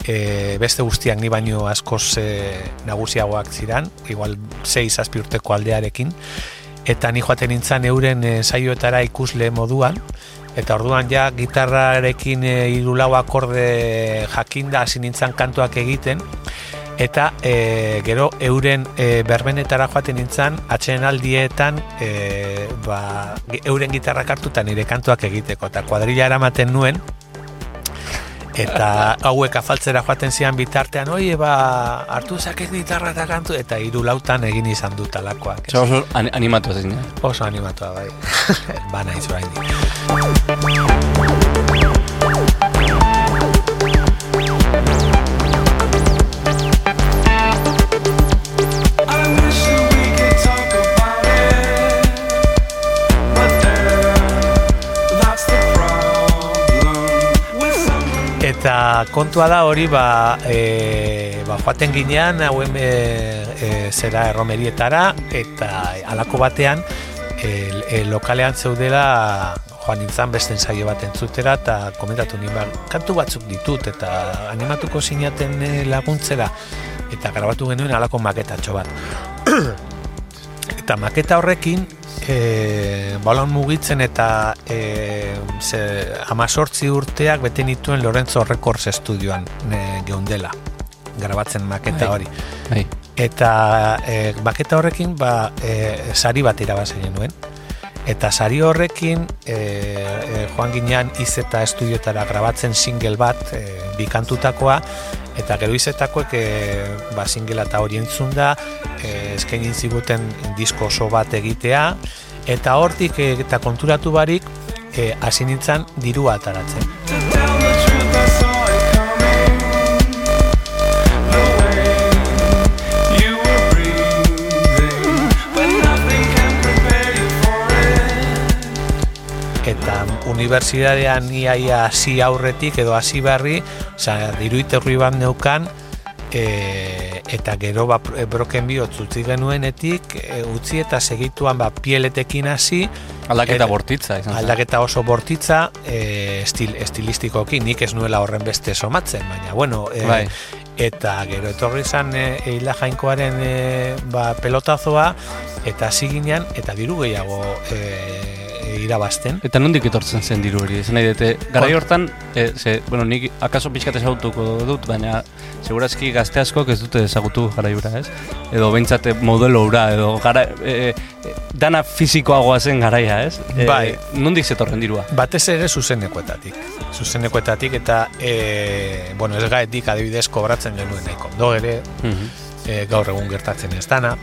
S1: e, beste guztiak ni baino askoz e, nagusiagoak ziran, igual 6 urteko aldearekin, eta ni joaten nintzen euren e, saioetara ikusle moduan, eta orduan ja gitarrarekin e, hiru lau akorde jakinda hasi nintzen kantuak egiten, eta e, gero euren e, berbenetara joaten nintzen atxeen aldietan e, ba, euren gitarrak hartuta nire kantuak egiteko. Eta kuadrilla eramaten nuen eta hauek afaltzera joaten zian bitartean oie ba hartu zaket gitarra eta kantu eta hiru lautan egin izan dut alakoak.
S3: Oso an- animatu ezin, eh?
S1: oso animatua bai. Ba naiz oraindik Kontua da hori ba, e, ba joaten ginean hauen e, e, zera erromerietara eta halako batean e, e, lokalean zeudela joan nintzen beste ensaio bat entzutera eta komentatu nien ba, kantu batzuk ditut eta animatuko sinaten e, laguntzera eta grabatu genuen halako maketatxo bat. Eta maketa horrekin e, balon mugitzen eta e, ze, amazortzi urteak bete nituen Lorenzo Records estudioan e, geundela grabatzen maketa
S3: Bai.
S1: hori
S3: Bai.
S1: eta e, maketa horrekin ba, e, sari bat irabazi genuen eta sari horrekin e, e, joan ginean izeta estudioetara grabatzen single bat e, bikantutakoa eta gero izetakoek e, ba, singela eta hori entzun da e, eskainin ziguten disko oso bat egitea. Eta hortik e, eta konturatu barik e, hasi nintzen dirua ataratzen unibertsitatean iaia hasi aurretik edo hasi berri, osea, diruiterri bat neukan, e, eta gero ba, pro- broken bihotz utzi genuenetik, e, utzi eta segituan ba, pieletekin hasi,
S3: Aldaketa
S1: Eta-
S3: bortitza izan
S1: aldaketa oso bortitza, e, estil, estilistikoki, nik ez nuela horren beste somatzen, baina bueno, e,
S3: Bai.
S1: eta gero etorri izan e, Eila Jainkoaren e, ba, pelotazoa, eta hasi ginean, eta diru gehiago e, irabazten.
S3: Eta nondik etortzen zen diru hori? Esan nahi dute, garai hortan, e, ze, bueno, nik akaso pixkat ezagutuko dut, baina segurazki gazte askok ez dute ezagutu garai hura, ez? Edo behintzate modelo hura, edo gara, e, e, dana fizikoagoa zen garaia, ez? E,
S1: Bai.
S3: Nondik zetorren dirua?
S1: Batez ere zuzenekoetatik. Zuzenekoetatik eta e, bueno, ez gaetik adibidez kobratzen genuen nahiko. Do ere,
S3: Mhm.
S1: e, gaur egun gertatzen ez dana,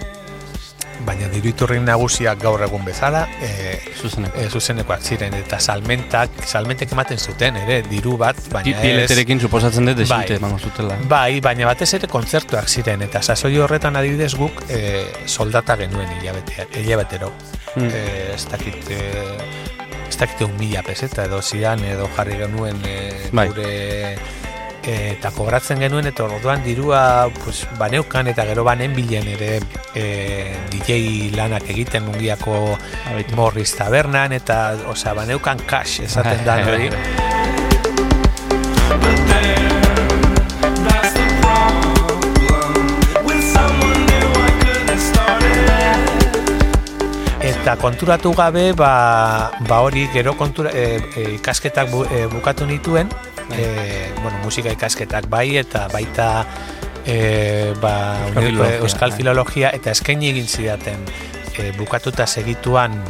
S1: baina diru iturri nagusiak gaur egun bezala, e,
S3: Zuzeneko.
S1: e, zuzenekoak ziren eta salmentak, salmentek ematen zuten ere diru bat, baina ez...
S3: Pileterekin suposatzen dut desinte
S1: Bai.
S3: emango zutela.
S1: Bai, baina batez ere kontzertuak ziren eta sasoi horretan adibidez guk e, soldata genuen hilabete, hilabetero.
S3: Mm.
S1: e, ez dakit e, ez dakit un mila peseta edo zidan edo jarri genuen e,
S3: Bai.
S1: gure eta kobratzen genuen eta orduan dirua pues, baneukan eta gero banen bilen ere e, DJ lanak egiten mungiako
S3: Abaitu.
S1: Morris tabernan eta osea baneukan cash esaten da hori eta konturatu gabe ba, ba hori gero kontura, e, e, ikasketak bu, e, bukatu nituen e, bueno, musika ikasketak bai eta baita e, ba,
S3: Euskal filologia,
S1: euskal
S3: bai.
S1: filologia eta eskaini egin zidaten e, bukatuta segituan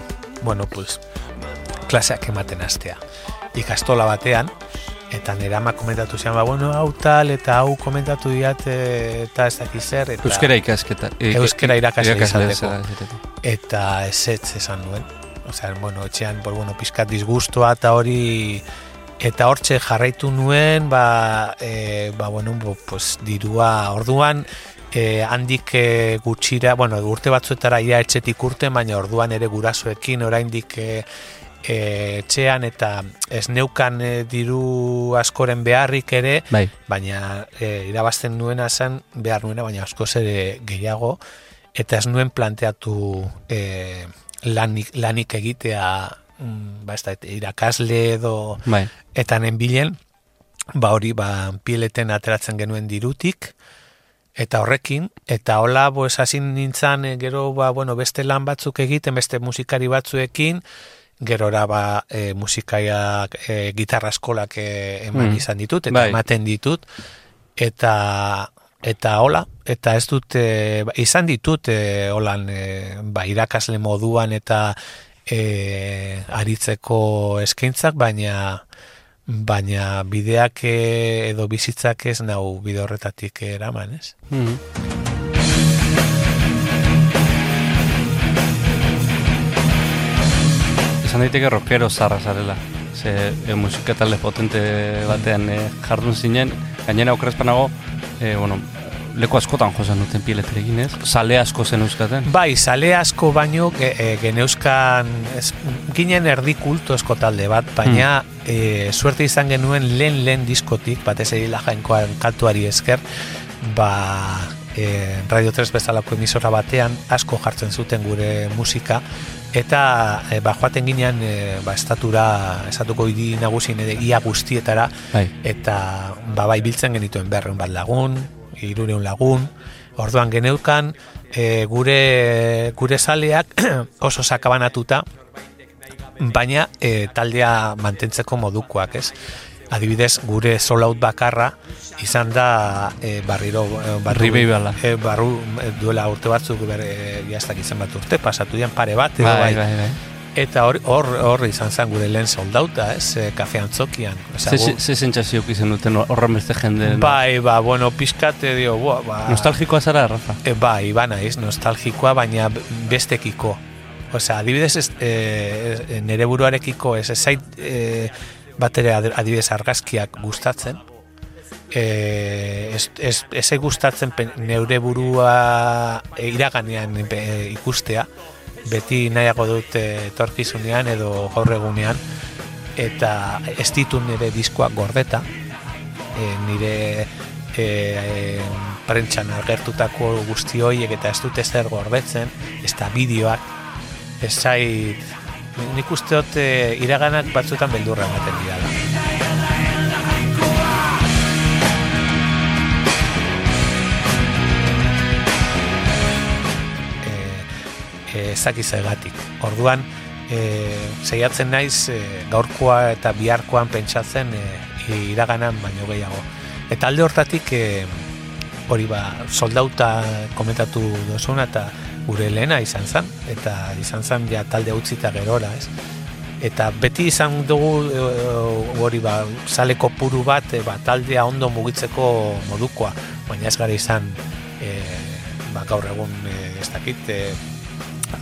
S1: bueno, pues, klaseak ematen hastea ikastola batean eta nire ama komentatu zian, ba, bueno, hau tal, eta hau komentatu diat eta ez dakiz zer, eta
S3: Euskera ikasketa. e,
S1: Euskera irakasle izateko. eta ezetz esan duen. Osea, bueno, etxean, pues, bueno, pizkat disgustua eta hori eta hortxe jarraitu nuen, ba, e, ba bueno, bo, pues, dirua orduan e, handik e, gutxira, bueno, urte batzuetara ia etxetik urte, baina orduan ere gurasoekin oraindik e, e, etxean eta ez neukan e, diru askoren beharrik ere,
S3: Bai.
S1: baina e, irabazten nuena zen behar nuena, baina askoz ere gehiago eta ez nuen planteatu e, lanik, lanik egitea mm, ba, ez da, irakasle edo
S3: Bai.
S1: eta nenbilen, ba hori, ba, pieleten ateratzen genuen dirutik, eta horrekin, eta hola, bo, esasin nintzen, e, gero, ba, bueno, beste lan batzuk egiten, beste musikari batzuekin, gerora, ba, e, musikaiak, e, gitarra eskolak e, eman
S3: Mm.
S1: izan ditut, eta
S3: Bai.
S1: ematen ditut, eta eta hola, eta ez dut, e, izan ditut, e, holan, e, ba, irakasle moduan eta e, aritzeko eskaintzak, baina baina bideak e, edo bizitzak ez nau bide horretatik eraman, ez?
S3: Mhm. Esan daiteke rockero zarra zarela. Ze e, musika talde potente batean e, jardun zinen, gainera okrespanago, e, bueno, leku askotan josan duten pileterekin ez? Sale asko zen euskaten.
S1: Bai, sale asko baino ge, e, geneuzkan ez, ginen erdi kultozko talde bat, baina e, suerte izan genuen lehen lehen diskotik, batez ere la jainkoan kantuari esker, ba, e, Radio 3 bezalako emisora batean asko jartzen zuten gure musika, eta e, ba, joaten ginean e, ba, estatura, estatuko hiri nagusien ere ia guztietara,
S3: Bai.
S1: eta ba, bai biltzen genituen berreun bat lagun, irureun lagun, orduan geneukan e, gure, gure saleak oso sakabanatuta, baina e, taldea mantentzeko modukoak, ez? Adibidez, gure solout bakarra izan da e, barriro e, barru,
S3: Ribeibala.
S1: e, barru e, duela urte batzuk ber, e, jaztak izan bat urte, pasatu dian pare bat, edo
S3: Bai,
S1: bai,
S3: bai, bai.
S1: Eta hor, hor, hor izan zen gure lehen soldauta, ez? Kafe antzokian. Osea,
S3: Ze, ze sentsazioak izan duten horren beste jende.
S1: Bai, ba, bueno, pizkate dio, bua, ba,
S3: Nostalgikoa zara, Rafa?
S1: E, bai, ba naiz, nostalgikoa, baina bestekiko. Osea, adibidez, ez, e, nere buruarekiko ez ez zait e, bat ere ad- adibidez argazkiak gustatzen. E, ez, ez, ez gustatzen neure burua iraganean e, ikustea. Beti nahiago dut etorkizunean edo gaur egunean. Eta ez ditut nire diskoak gordeta. E, nire e, e, prentxan agertutako guzti horiek eta ez dute zer gordetzen, ez da bideoak, ez zait, nik uste dut e, iraganak batzuetan beldurra ematen dira. Ezaki. Orduan, e, saiatzen naiz e, gaurkoa eta biharkoan pentsatzen e, iraganan baino gehiago. Eta alde hortatik e, hori ba, soldauta komentatu dozuna eta gure lehena izan zen, eta izan zen ja talde utzita gerora, ez? Eta beti izan dugu hori ba, sale kopuru bat e, ba, taldea ondo mugitzeko modukoa, baina ez gara izan e, ba, gaur egun e, ez dakit e,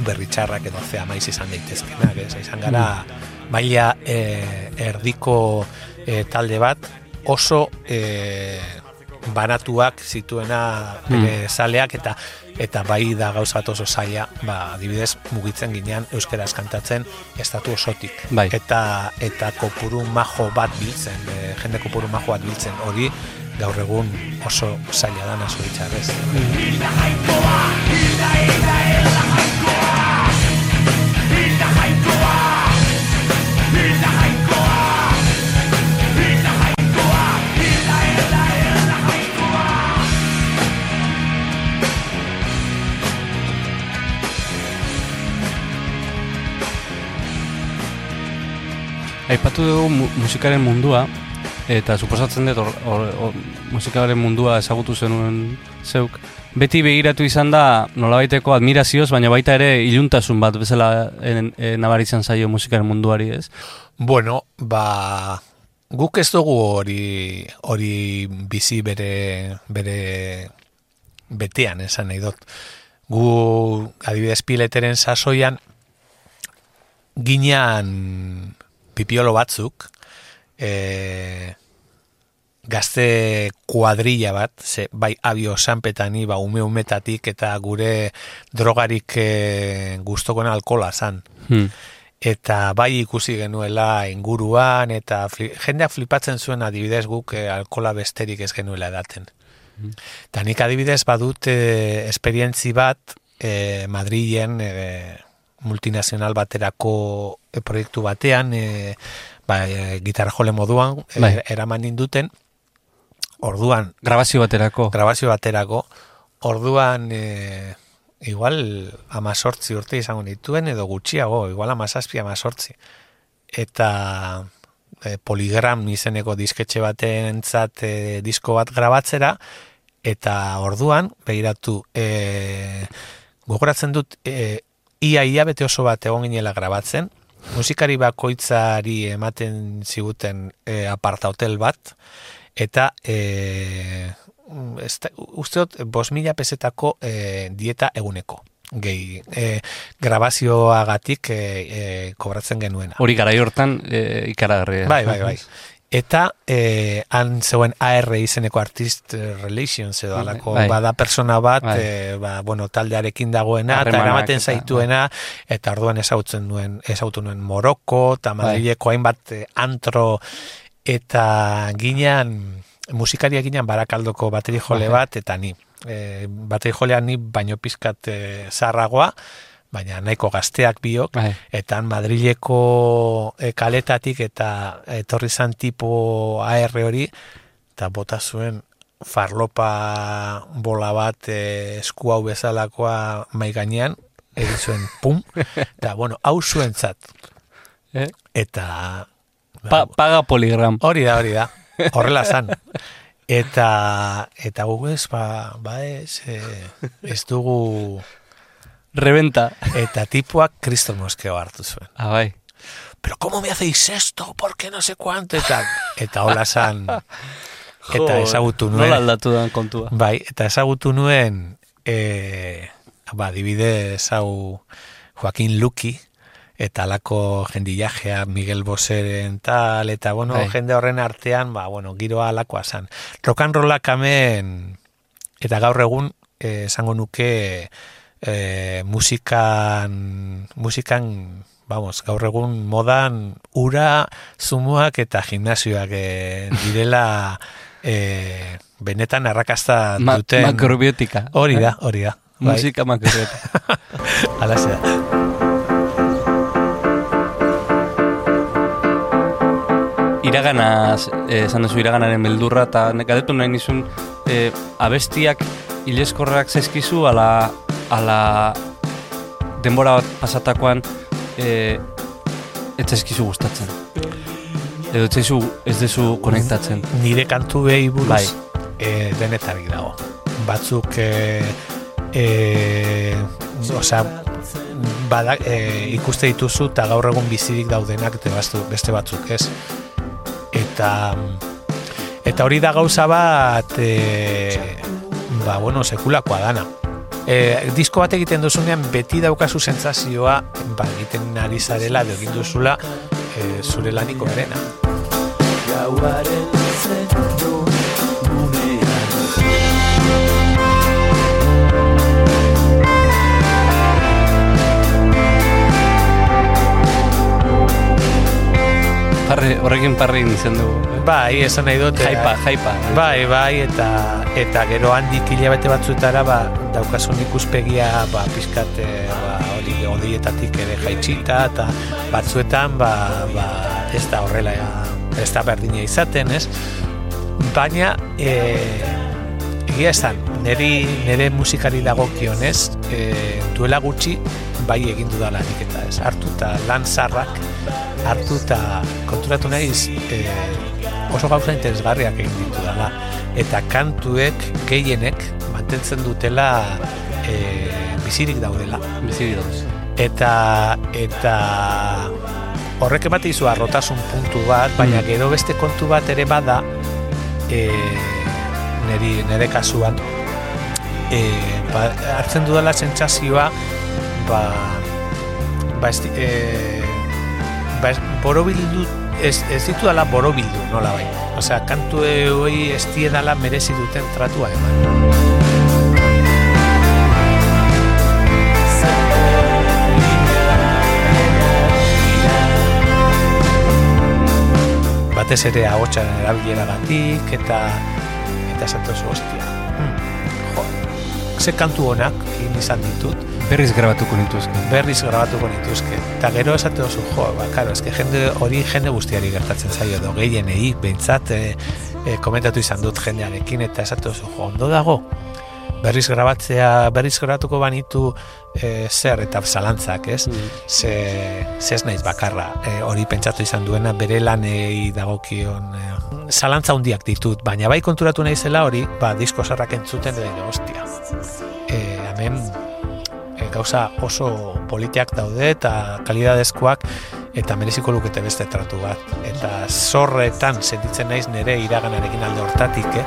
S1: berritxarrak edo zea maiz izan daitezkenak, ez? Izan gara maila e, erdiko e, talde bat oso e, banatuak zituena bere zaleak eta eta bai da gauza oso zaila, ba, adibidez mugitzen ginean euskaraz kantatzen estatu osotik.
S3: Bai.
S1: Eta eta kopuru majo bat biltzen, e, jende kopuru majo bat biltzen hori gaur egun oso zaila dana zoritxarrez.
S3: Aipatu dugu mu musikaren mundua, eta suposatzen dut hor, hor, hor, musikaren mundua ezagutu zenuen zeuk. Beti begiratu izan da nolabaiteko admirazioz, baina baita ere iluntasun bat bezala en, en, nabaritzen zaio musikaren munduari, ez?
S1: Bueno, ba, guk ez dugu hori hori bizi bere bere betean esan nahi dut. Gu adibidez pileteren sasoian ginean pipiolo batzuk e, gazte kuadrilla bat, ze, bai abio sanpetani, ba ume umetatik eta gure drogarik e, guztokona alkola zan
S3: Hmm.
S1: eta bai ikusi genuela inguruan eta fli, jendeak flipatzen zuen adibidez guk eh, alkola besterik ez genuela edaten. Eta nik adibidez badut eh, esperientzi bat eh, Madrilen eh, multinazional baterako e, proiektu batean, e, ba, e, gitarra jole moduan, e,
S3: Bai.
S1: eraman ninduten, orduan,
S3: Grabazio baterako.
S1: grabazio baterako, orduan, e, igual amazortzi urte izango nituen, edo gutxiago, igual amazazpi amazortzi. Eta e, poligram izeneko disketxe batentzat e, disko bat grabatzera, eta orduan, begiratu, e, gogoratzen dut, e, ia ia bete oso bat egon ginela grabatzen, musikari bakoitzari ematen ziguten e, aparta hotel bat, eta e, ez da, uste dut, bos mila pesetako e, dieta eguneko gehi e, grabazioagatik e, e, kobratzen genuena.
S3: Hori garai hortan e, ikaragarria.
S1: Bai, bai, bai. Eta eh, han zegoen AR izeneko Artist Relations edo alako
S3: Bai.
S1: bada persona bat,
S3: Bai.
S1: eh, ba, bueno, taldearekin dagoena, eta
S3: Harremanak
S1: eramaten
S3: eta-
S1: zaituena, eta orduan ezautzen nuen, ezautu nuen Moroko, eta
S3: Bai.
S1: Madrileko hainbat eh, antro, eta ginean, musikaria ginean barakaldoko bateri jole
S3: Bai.
S1: bat, eta ni. E, bateri jolea ni baino pizkat e, zarragoa, baina nahiko gazteak biok,
S3: Bai.
S1: eta Madrileko e, kaletatik eta etorri zan tipo AR hori, eta bota zuen farlopa bola bat e, esku hau bezalakoa mai gainean, egin zuen pum, eta bueno, hau zuentzat.
S3: Eh?
S1: Eta...
S3: Pa, paga poligram.
S1: Hori da, hori da. Horrela zan. Eta, eta gu ez, ba, ba ez, e, ez dugu,
S3: Reventa.
S1: eta tipuak kriston moskeo hartu zuen.
S3: Ah, bai.
S1: Pero ¿cómo me hacéis esto? ¿Por qué no sé cuánto? Eta, eta hola zan, eta ezagutu
S3: Nola
S1: nuen,
S3: aldatu da kontua.
S1: bai, eta ezagutu nuen, e, ba, dibidez hau Joaquin Luki, eta alako jendillajea Miguel Boseren tal, eta bueno,
S3: Bai.
S1: jende horren artean, ba, bueno, giroa alakoa zan. Rock and rollak hemen, eta gaur egun, eh, esango nuke, eh, musikan, musikan, vamos, gaur egun modan ura, zumuak eta gimnasioak eh, direla eh, benetan arrakasta
S3: Ma,
S1: duten.
S3: makrobiotika.
S1: Hori da, hori da. Bai,
S3: Musika makrobiotika.
S1: alaxe da.
S3: iragana, esan duzu iraganaren beldurra, eta galdetu nahi nizun, eh, abestiak ileskorrak zaizkizu, ala, ala denbora bat pasatakoan eh, ez zaizkizu gustatzen. Edo ez zaizu ez dezu konektatzen.
S1: nire kantu behi buruz
S3: Bai.
S1: e, denetarik dago. Batzuk e, e, osea, bada, e, ikuste dituzu eta gaur egun bizirik daudenak eta beste batzuk ez. Eta eta hori da gauza bat e, ba, bueno, sekulakoa dana. E, disko bat egiten duzunean beti daukazu sentsazioa ba, egiten ari zarela edo egin duzula e, zure laniko berena.
S6: Gauaren
S3: Parre, horrekin parre izan dugu.
S1: Bai, esan nahi dut. eh,
S3: Jaipa, jaipa.
S1: Bai, bai, eta eta gero handik hilabete batzuetara ba, daukasun ikuspegia ba, pizkat eh, ba, hori odietatik ere jaitsita eta batzuetan ba, ba, ez da horrela ez da berdina izaten, ez? Baina e, egia esan, niri, nire musikari dagokionez e, duela gutxi bai egin dudala nik eta ez hartuta lan zarrak hartu eta konturatu naiz e, oso gauza interesgarriak egin ditu dela. Eta kantuek gehienek mantentzen dutela e, bizirik daudela.
S3: Bizi dauz.
S1: Eta, eta horrek emate izu arrotasun puntu bat, baina
S3: Mm.
S1: gero beste kontu bat ere bada e, neri, nere kasuan e, ba, hartzen dudala sentsazioa ba, ba, esti, e, ba, borobildu ez, ez ditu dala borobildu nola bai. Osea, kantu hoi ez dala merezi duten tratua eman. Batez ere ahotsaren erabileragatik eta eta esatu oso hostia. Hmm, jo, ze kantu honak egin izan ditut
S3: Berriz grabatuko nituzke.
S1: berriz grabatuko nituzke. Eta gero esate duzu, jo, ba, karo, eske jende hori jende guztiari gertatzen zaio, edo gehienei, behintzat, e, e, komentatu izan dut jendearekin, eta esate duzu, jo, ondo dago, berriz grabatzea, berriz grabatuko banitu e, zer eta zalantzak, ez? Ze, ze ez naiz bakarra, e, hori pentsatu izan duena bere lanei dagokion e, zalantza hundiak ditut, baina bai konturatu naizela hori, ba, disko sarrak entzuten edo, ostia. E, hemen gauza oso politiak daude eta kalidadezkoak eta mereziko lukete beste tratu bat. Eta zorretan sentitzen naiz nire iraganarekin alde hortatik, eh?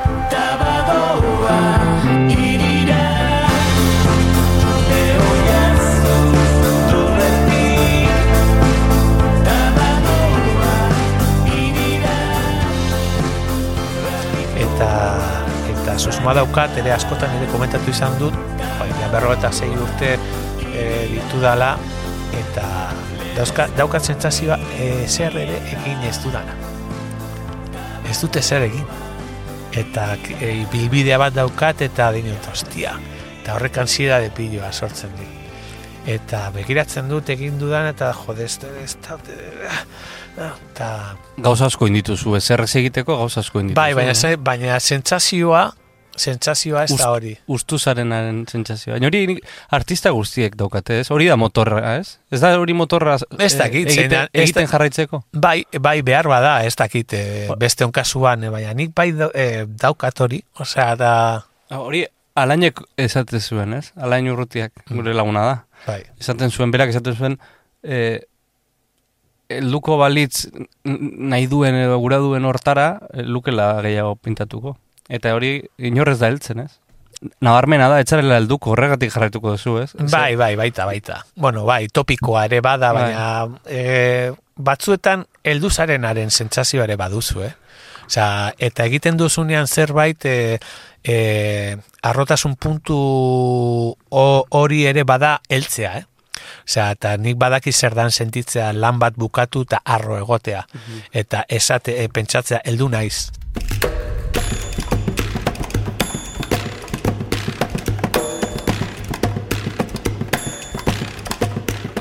S1: Eta susmoa daukat ere askotan ere komentatu izan dut baina berro eta sei urte e, ditu dala eta dauzka, daukat sentsazioa e, zer ere egin ez dudana ez dute zer egin eta e, bilbidea bat daukat eta dinot ostia eta horrek ansiedade piloa sortzen dit eta begiratzen dut egin dudan eta jode ez da- eta
S3: Gauza asko indituzu, ezer ez egiteko gauza asko indituzu.
S1: bai, baina,
S3: eh?
S1: baina sentsazioa sentsazioa ez
S3: Ust-
S1: da hori
S3: Ustuzarenaren sentsazioa. Baina hori artista guztiek daukate, ez? Hori da motorra, ez? Ez da hori motorra
S1: Ez dakit,
S3: eh, egiten,
S1: ez
S3: egiten jarraitzeko?
S1: Bai, bai behar bada, ez dakit, e, beste onkasuan, e, baina nik bai da, e, daukat hori, osea, da,
S3: Ah, Hori alainek esaten zuen, ez? Alain urrutiak gure laguna da.
S1: bai,
S3: Esaten zuen, berak esaten zuen, eh, luko balitz nahi duen edo gura duen hortara, eh, lukela gehiago pintatuko. Eta hori inorrez da heltzen, ez? Nabarmena da, etxarela helduko, horregatik jarraituko duzu, ez?
S1: bai, bai, baita, baita. Bueno, bai, topikoa ere bada,
S3: Bai.
S1: baina e, batzuetan helduzarenaren sentsazioa ere baduzu, eh? Osea, eta egiten duzunean zerbait e, e, arrotasun puntu ho- hori ere bada heltzea, eh? Osea, eta nik badaki zer dan sentitzea lan bat bukatu eta arro egotea. Eta esate, e, pentsatzea, heldu naiz.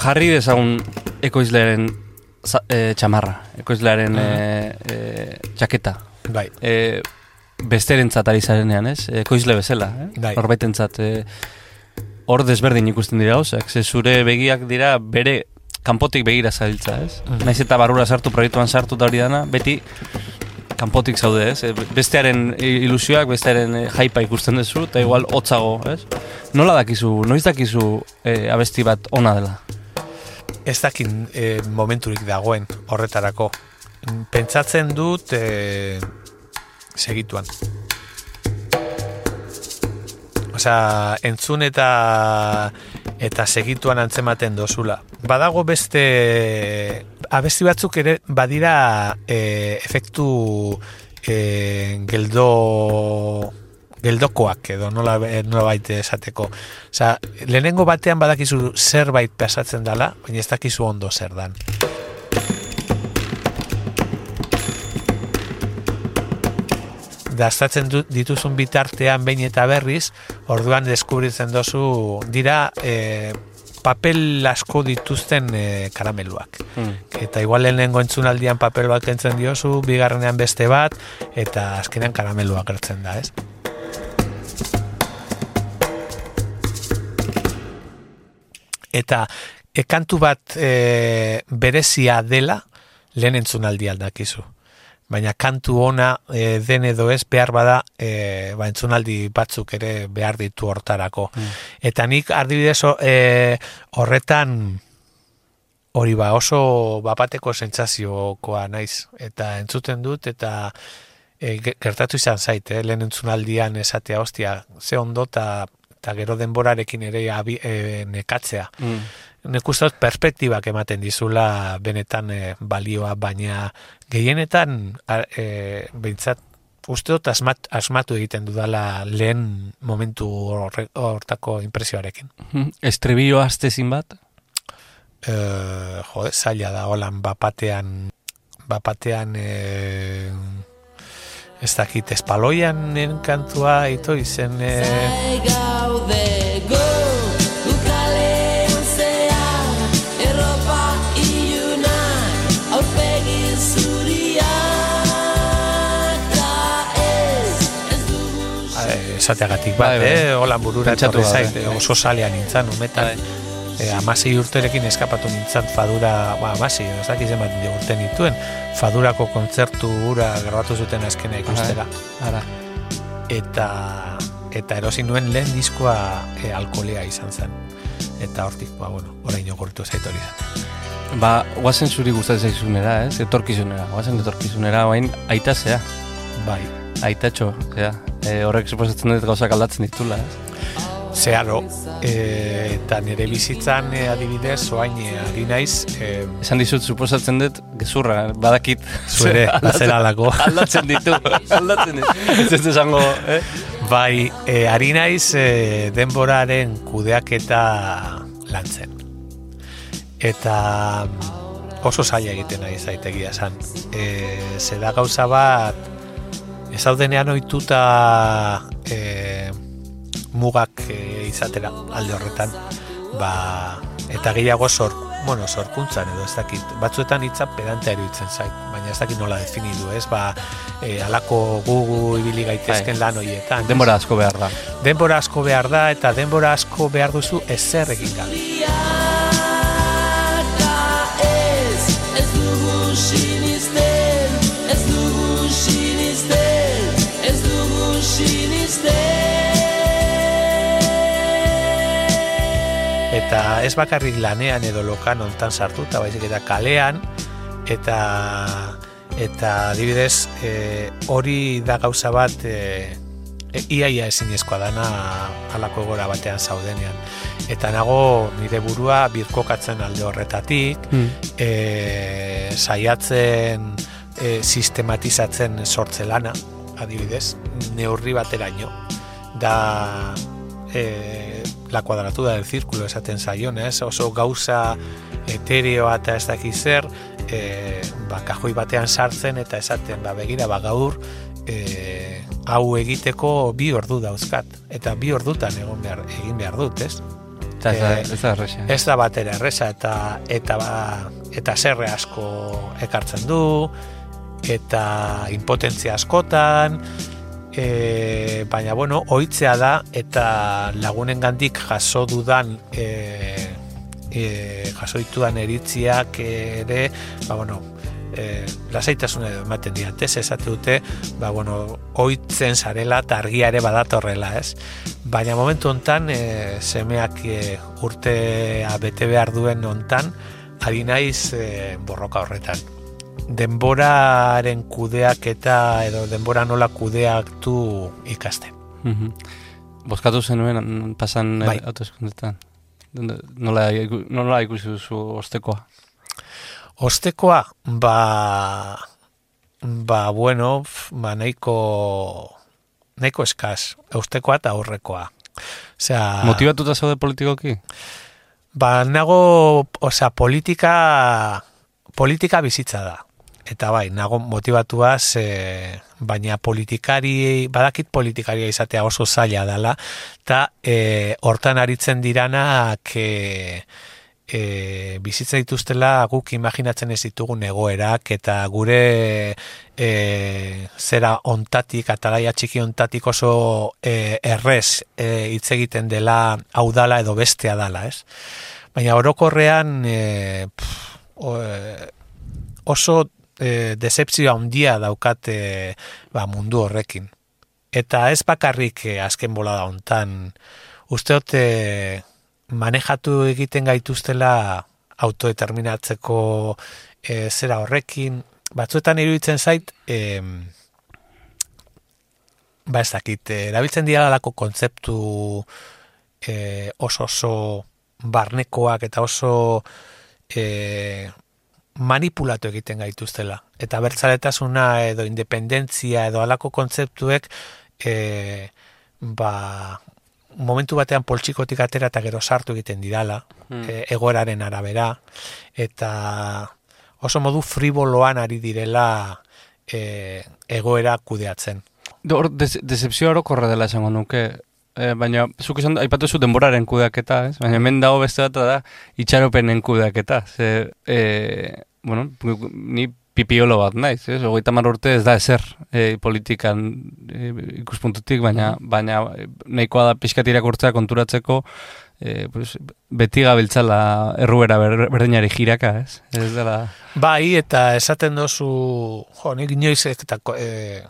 S3: Jarri dezagun ekoizlearen za- eh, txamarra, ekoizlearen eh, eh, txaketa.
S1: Bai,
S3: E, besterentzat ari zarenean, ez? Ekoizle bezala, eh?
S1: Bai.
S3: Norbaitentzat e, hor desberdin ikusten dira gauzak, ze zure begiak dira bere kanpotik begira zabiltza, ez?
S1: Mhm.
S3: Naiz eta barrura sartu, proiektuan sartu da hori dana, beti kanpotik zaude, ez? E, Bestearen ilusioak, bestearen e, jaipa ikusten duzu, eta igual hotzago, ez? Nola dakizu, noiz dakizu e, abesti bat ona dela?
S1: Ez dakin e, momenturik dagoen horretarako. Pentsatzen dut e, segituan. Osea, entzun eta eta segituan antzematen dozula. Badago beste abesti batzuk ere badira e, efektu e, geldo geldokoak edo nola, nola baite esateko. Osea, lehenengo batean badakizu zerbait pasatzen dala, baina ez dakizu ondo zer dan. Dastatzen dituzun bitartean behin eta berriz, orduan deskubritzen dozu dira e, papel asko dituzten e, karameluak.
S3: Hmm.
S1: Eta igual lehenengo entzunaldian papel bat kentzen diozu, bigarrenean beste bat, eta azkenean karamelua gertzen da, ez? Eta e, kantu bat e, berezia dela lehen entzunaldi aldakizu. Baina kantu ona e, den edo ez behar bada e, ba, entzunaldi batzuk ere behar ditu hortarako. Eta nik ardibidez e, horretan hori ba oso bapateko sentsaziokoa naiz eta entzuten dut eta e, ge- gertatu izan zait, eh? lehen entzunaldian esatea ostia, ze ondo eta eta gero denborarekin ere abi, e, nekatzea.
S3: Mm.
S1: Nik uste dut perspektibak ematen dizula benetan e, balioa, baina gehienetan a- e, behintzat uste dut asmat, asmatu egiten dudala lehen momentu hortako impresioarekin.
S3: Estribillo astezin bat?
S1: E, jode, zaila da holan bapatean bapatean e, ez dakit espaloianen kantua ito izen e,
S7: Ba,
S1: esateagatik bat,
S3: bai, bai.
S1: eh? Olan burura etorri zait, bai. oso salean nintzen, umetan, bai. eh, urterekin eskapatu nintzen fadura, ba, amasi, ez dakiz emat urte nituen, fadurako kontzertu gura grabatu zuten azkena ikustera.
S3: Ara.
S1: Eta eta erosi nuen lehen diskoa e, alkolea izan zen. Eta hortik, ba, bueno, orain ogortu zait hori zen.
S3: Ba, guazen zuri gustatzen zaizunera, ez? Etorkizunera, guazen etorkizunera, oain aita zea,
S1: Bai,
S3: aitatxo, zea. E, horrek suposatzen dut gauzak aldatzen ditula, ez?
S1: zeharo, e, eta nire bizitzan e, adibidez, oain e, ari naiz, e,
S3: Esan dizut, suposatzen dut, gezurra, badakit.
S1: zuere,
S3: Aldatzen-
S1: zeralako.
S3: Aldatzen ditu, aldatzen ditu. Ez ez esango, eh?
S1: Bai, e, ari naiz e, denboraren kudeaketa lantzen. Eta oso zaila egiten nahi zaitegia esan. E, zeda gauza bat, ez daudenean ohituta e, mugak e, izatera alde horretan, ba, eta gehiago sor, bueno, sorkuntzan edo ez dakit, batzuetan hitza pedantea iruditzen zait, baina ez dakit nola definidu, ez, ba, e, alako gugu ibili gaitezken lan horietan. ez?
S3: Denbora asko behar da.
S1: denbora asko behar da eta denbora asko behar duzu ezer egin gabe. Eta ez bakarrik lanean edo lokan ontan sartuta, baizik eta kalean, eta eta adibidez e, hori da gauza bat e, e, iaia ezinezkoa dana halako gora batean zaudenean. Eta nago nire burua birkokatzen alde horretatik,
S3: Hmm.
S1: e, saiatzen e, sistematizatzen sortze lana, adibidez, neurri bateraino. Da e, la cuadratura del círculo esaten zaion, ez? Oso gauza etereoa eta ez dakiz zer, e, ba, kajoi batean sartzen eta esaten, ba, begira, ba, gaur e, hau egiteko bi ordu dauzkat. Eta bi ordutan egon behar, egin behar dut, ez?
S3: Eta
S1: Eh,
S3: ez da erresa.
S1: Ez da batera erresa eta eta ba, eta zerre asko ekartzen du eta impotentzia askotan e, baina bueno, ohitzea da eta lagunen gandik jaso dudan e, e, jaso ditudan eritziak ere ba bueno, e, lasaitasuna edo ematen diat, ez esate dute, ba, bueno, oitzen zarela eta argia ere badatorrela, ez? Baina momentu hontan e, semeak e, urtea bete behar duen hontan, ari naiz e, borroka horretan. Denboraren kudeak eta edo denbora nola kudeaktu ikasten.
S3: Mhm. Bozkatu zenuen pasan
S1: Bai.
S3: bai. autoeskundetan. Nola, nola ikusi duzu ostekoa?
S1: Ostekoa, ba, ba, bueno, ba, nahiko, nahiko eskaz, eustekoa eta aurrekoa. Osea,
S3: Motibatuta zaude politikoki?
S1: ba, nago, osea, politika, politika bizitza da. Eta bai, nago motivatuaz, e, baina politikari, badakit politikaria izatea oso zaila dela, eta e, hortan aritzen diranak e, e, bizitza dituztela guk imaginatzen ez ditugun egoerak eta gure e, zera ontatik, atalaia txiki ontatik oso e, errez e, hitz egiten dela hau dala edo bestea dala, ez? Baina orokorrean e, pff, o, e, oso e, decepzio handia daukate ba, mundu horrekin. Eta ez bakarrik e, azken bolada hontan usteot e, manejatu egiten gaituztela autodeterminatzeko e, zera horrekin, batzuetan iruditzen zait, e, ba ez dakit, eh, erabiltzen dira lako kontzeptu e, oso oso barnekoak eta oso e, manipulatu egiten gaituztela. Eta bertzaletasuna edo independentzia edo alako kontzeptuek e, ba, momentu batean poltsikotik atera eta gero sartu egiten didala, e, egoeraren arabera, eta oso modu friboloan ari direla e, egoera kudeatzen.
S3: Hor, des, decepzio orokorra dela esango nuke, e, baina zuk esan aipatu zu denboraren kudeaketa, ez? Baina hemen dago beste bat da itxaropenen kudeaketa. Ze, e, bueno, ni pipiolo bat naiz, ez? Hogeita hamar urte ez da ezer e, politikan e, ikuspuntutik, baina, baina e, nahikoa da pixkat irakurtzea konturatzeko e, pues, beti gabiltzala erruera ber, berdinari jiraka, ez? Ez dela...
S1: Bai, eta esaten dozu, jo, nik inoiz eta ko- e,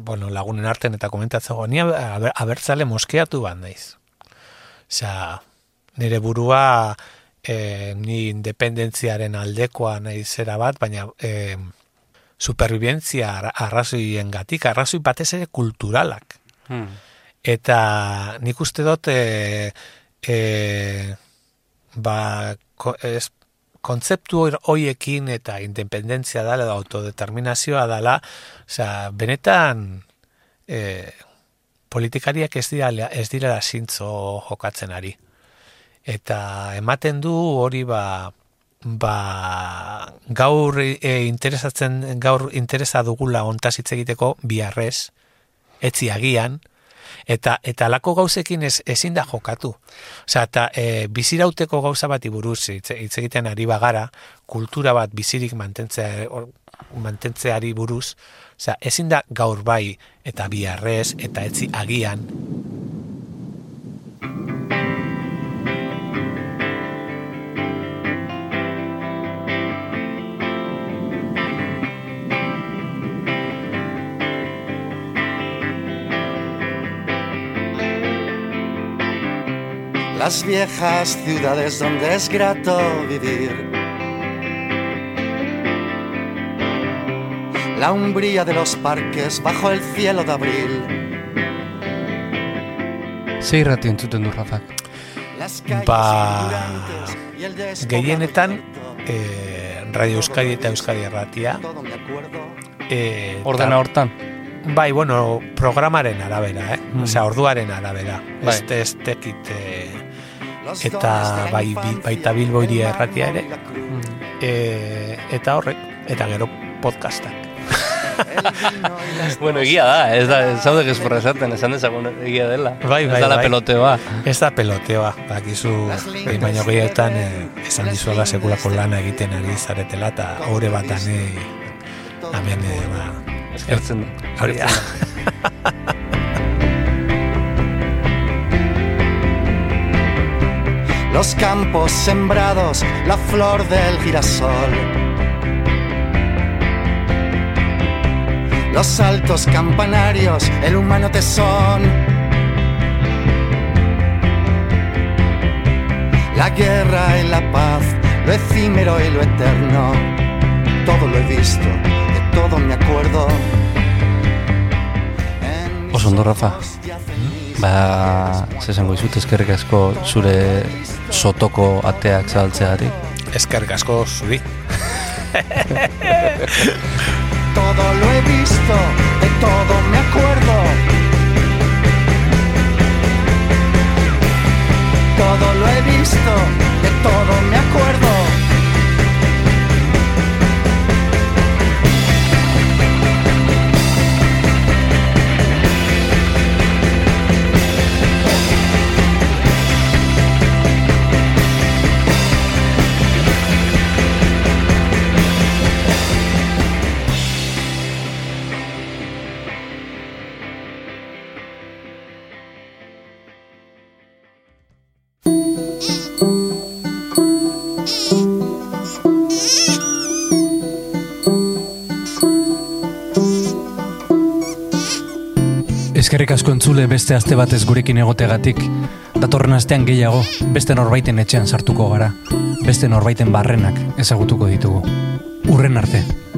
S1: bueno, lagunen arten eta komentatzeko, ni aber, abertzale moskeatu bat naiz. Osea, nire burua e, ni independentziaren aldekoa nahi zera bat, baina e, superviventzia arra- arrazoien gatik, arrazoi batez ere kulturalak.
S3: Hmm.
S1: Eta nik uste dut e, e, ba, ko, ez, kontzeptu hoiekin eta independentzia dala edo autodeterminazioa dala, osea, benetan e, politikariak ez dira ez dira zintzo jokatzen ari. Eta ematen du hori ba ba gaur e, interesatzen gaur interesa dugula hontaz hitz egiteko biharrez etzi agian eta eta lako gauzekin ez, ezin da jokatu. Osea, eta e, bizirauteko gauza bati buruz hitz egiten ari bagara, kultura bat bizirik mantentzea or- mantentzeari buruz, osea, ezin da gaur bai eta biharrez eta etzi agian
S7: las viejas ciudades donde es grato vivir. La umbría de los parques bajo el cielo de abril.
S3: Ze irrati entzuten du Rafak?
S1: Ba, gehienetan
S7: infinito.
S1: e, Radio Euskadi eta Euskadi Erratia
S7: Todo me acuerdo.
S1: e,
S3: Ordena hortan?
S1: Bai, bueno, programaren arabera, eh?
S3: Mm.
S1: Osea, orduaren arabera.
S3: Bai.
S1: Ez ez tekit eh, Eta bai- baita Bilbo
S7: mármol
S1: erratia ere. e, eta horrek, eta gero podcastak.
S3: Bueno, egia da, ez da, ez zaude gezporra esaten, esan dezagun egia dela.
S1: Bai, bai,
S3: Ez dala
S1: bai.
S3: peloteoa.
S1: Ez da peloteoa, bakizu, behin baino gehiotan eh, esan dizuela sekulako lana egiten ari zaretela, eta haure bat ane, hemen, eh, ba,
S3: Eskertzen da.
S1: hori da.
S7: Los campos sembrados, la flor del girasol. Los altos campanarios, el humano tesón. La guerra y la paz, lo efímero y lo eterno. Todo lo he visto, de todo me acuerdo. En mis
S3: Oso ondo, Rafa. Ba, zesango izut, eskerrik asko zure sotoko ateak zabaltzeagatik.
S1: Eskerrik asko zuri.
S7: Todo lo he visto, de todo me acuerdo. Todo lo he visto, de todo me acuerdo.
S5: Entzule beste aste batez gurekin egotegatik. Datorren astean gehiago, beste norbaiten etxean sartuko gara. Beste norbaiten barrenak ezagutuko ditugu. Urren arte.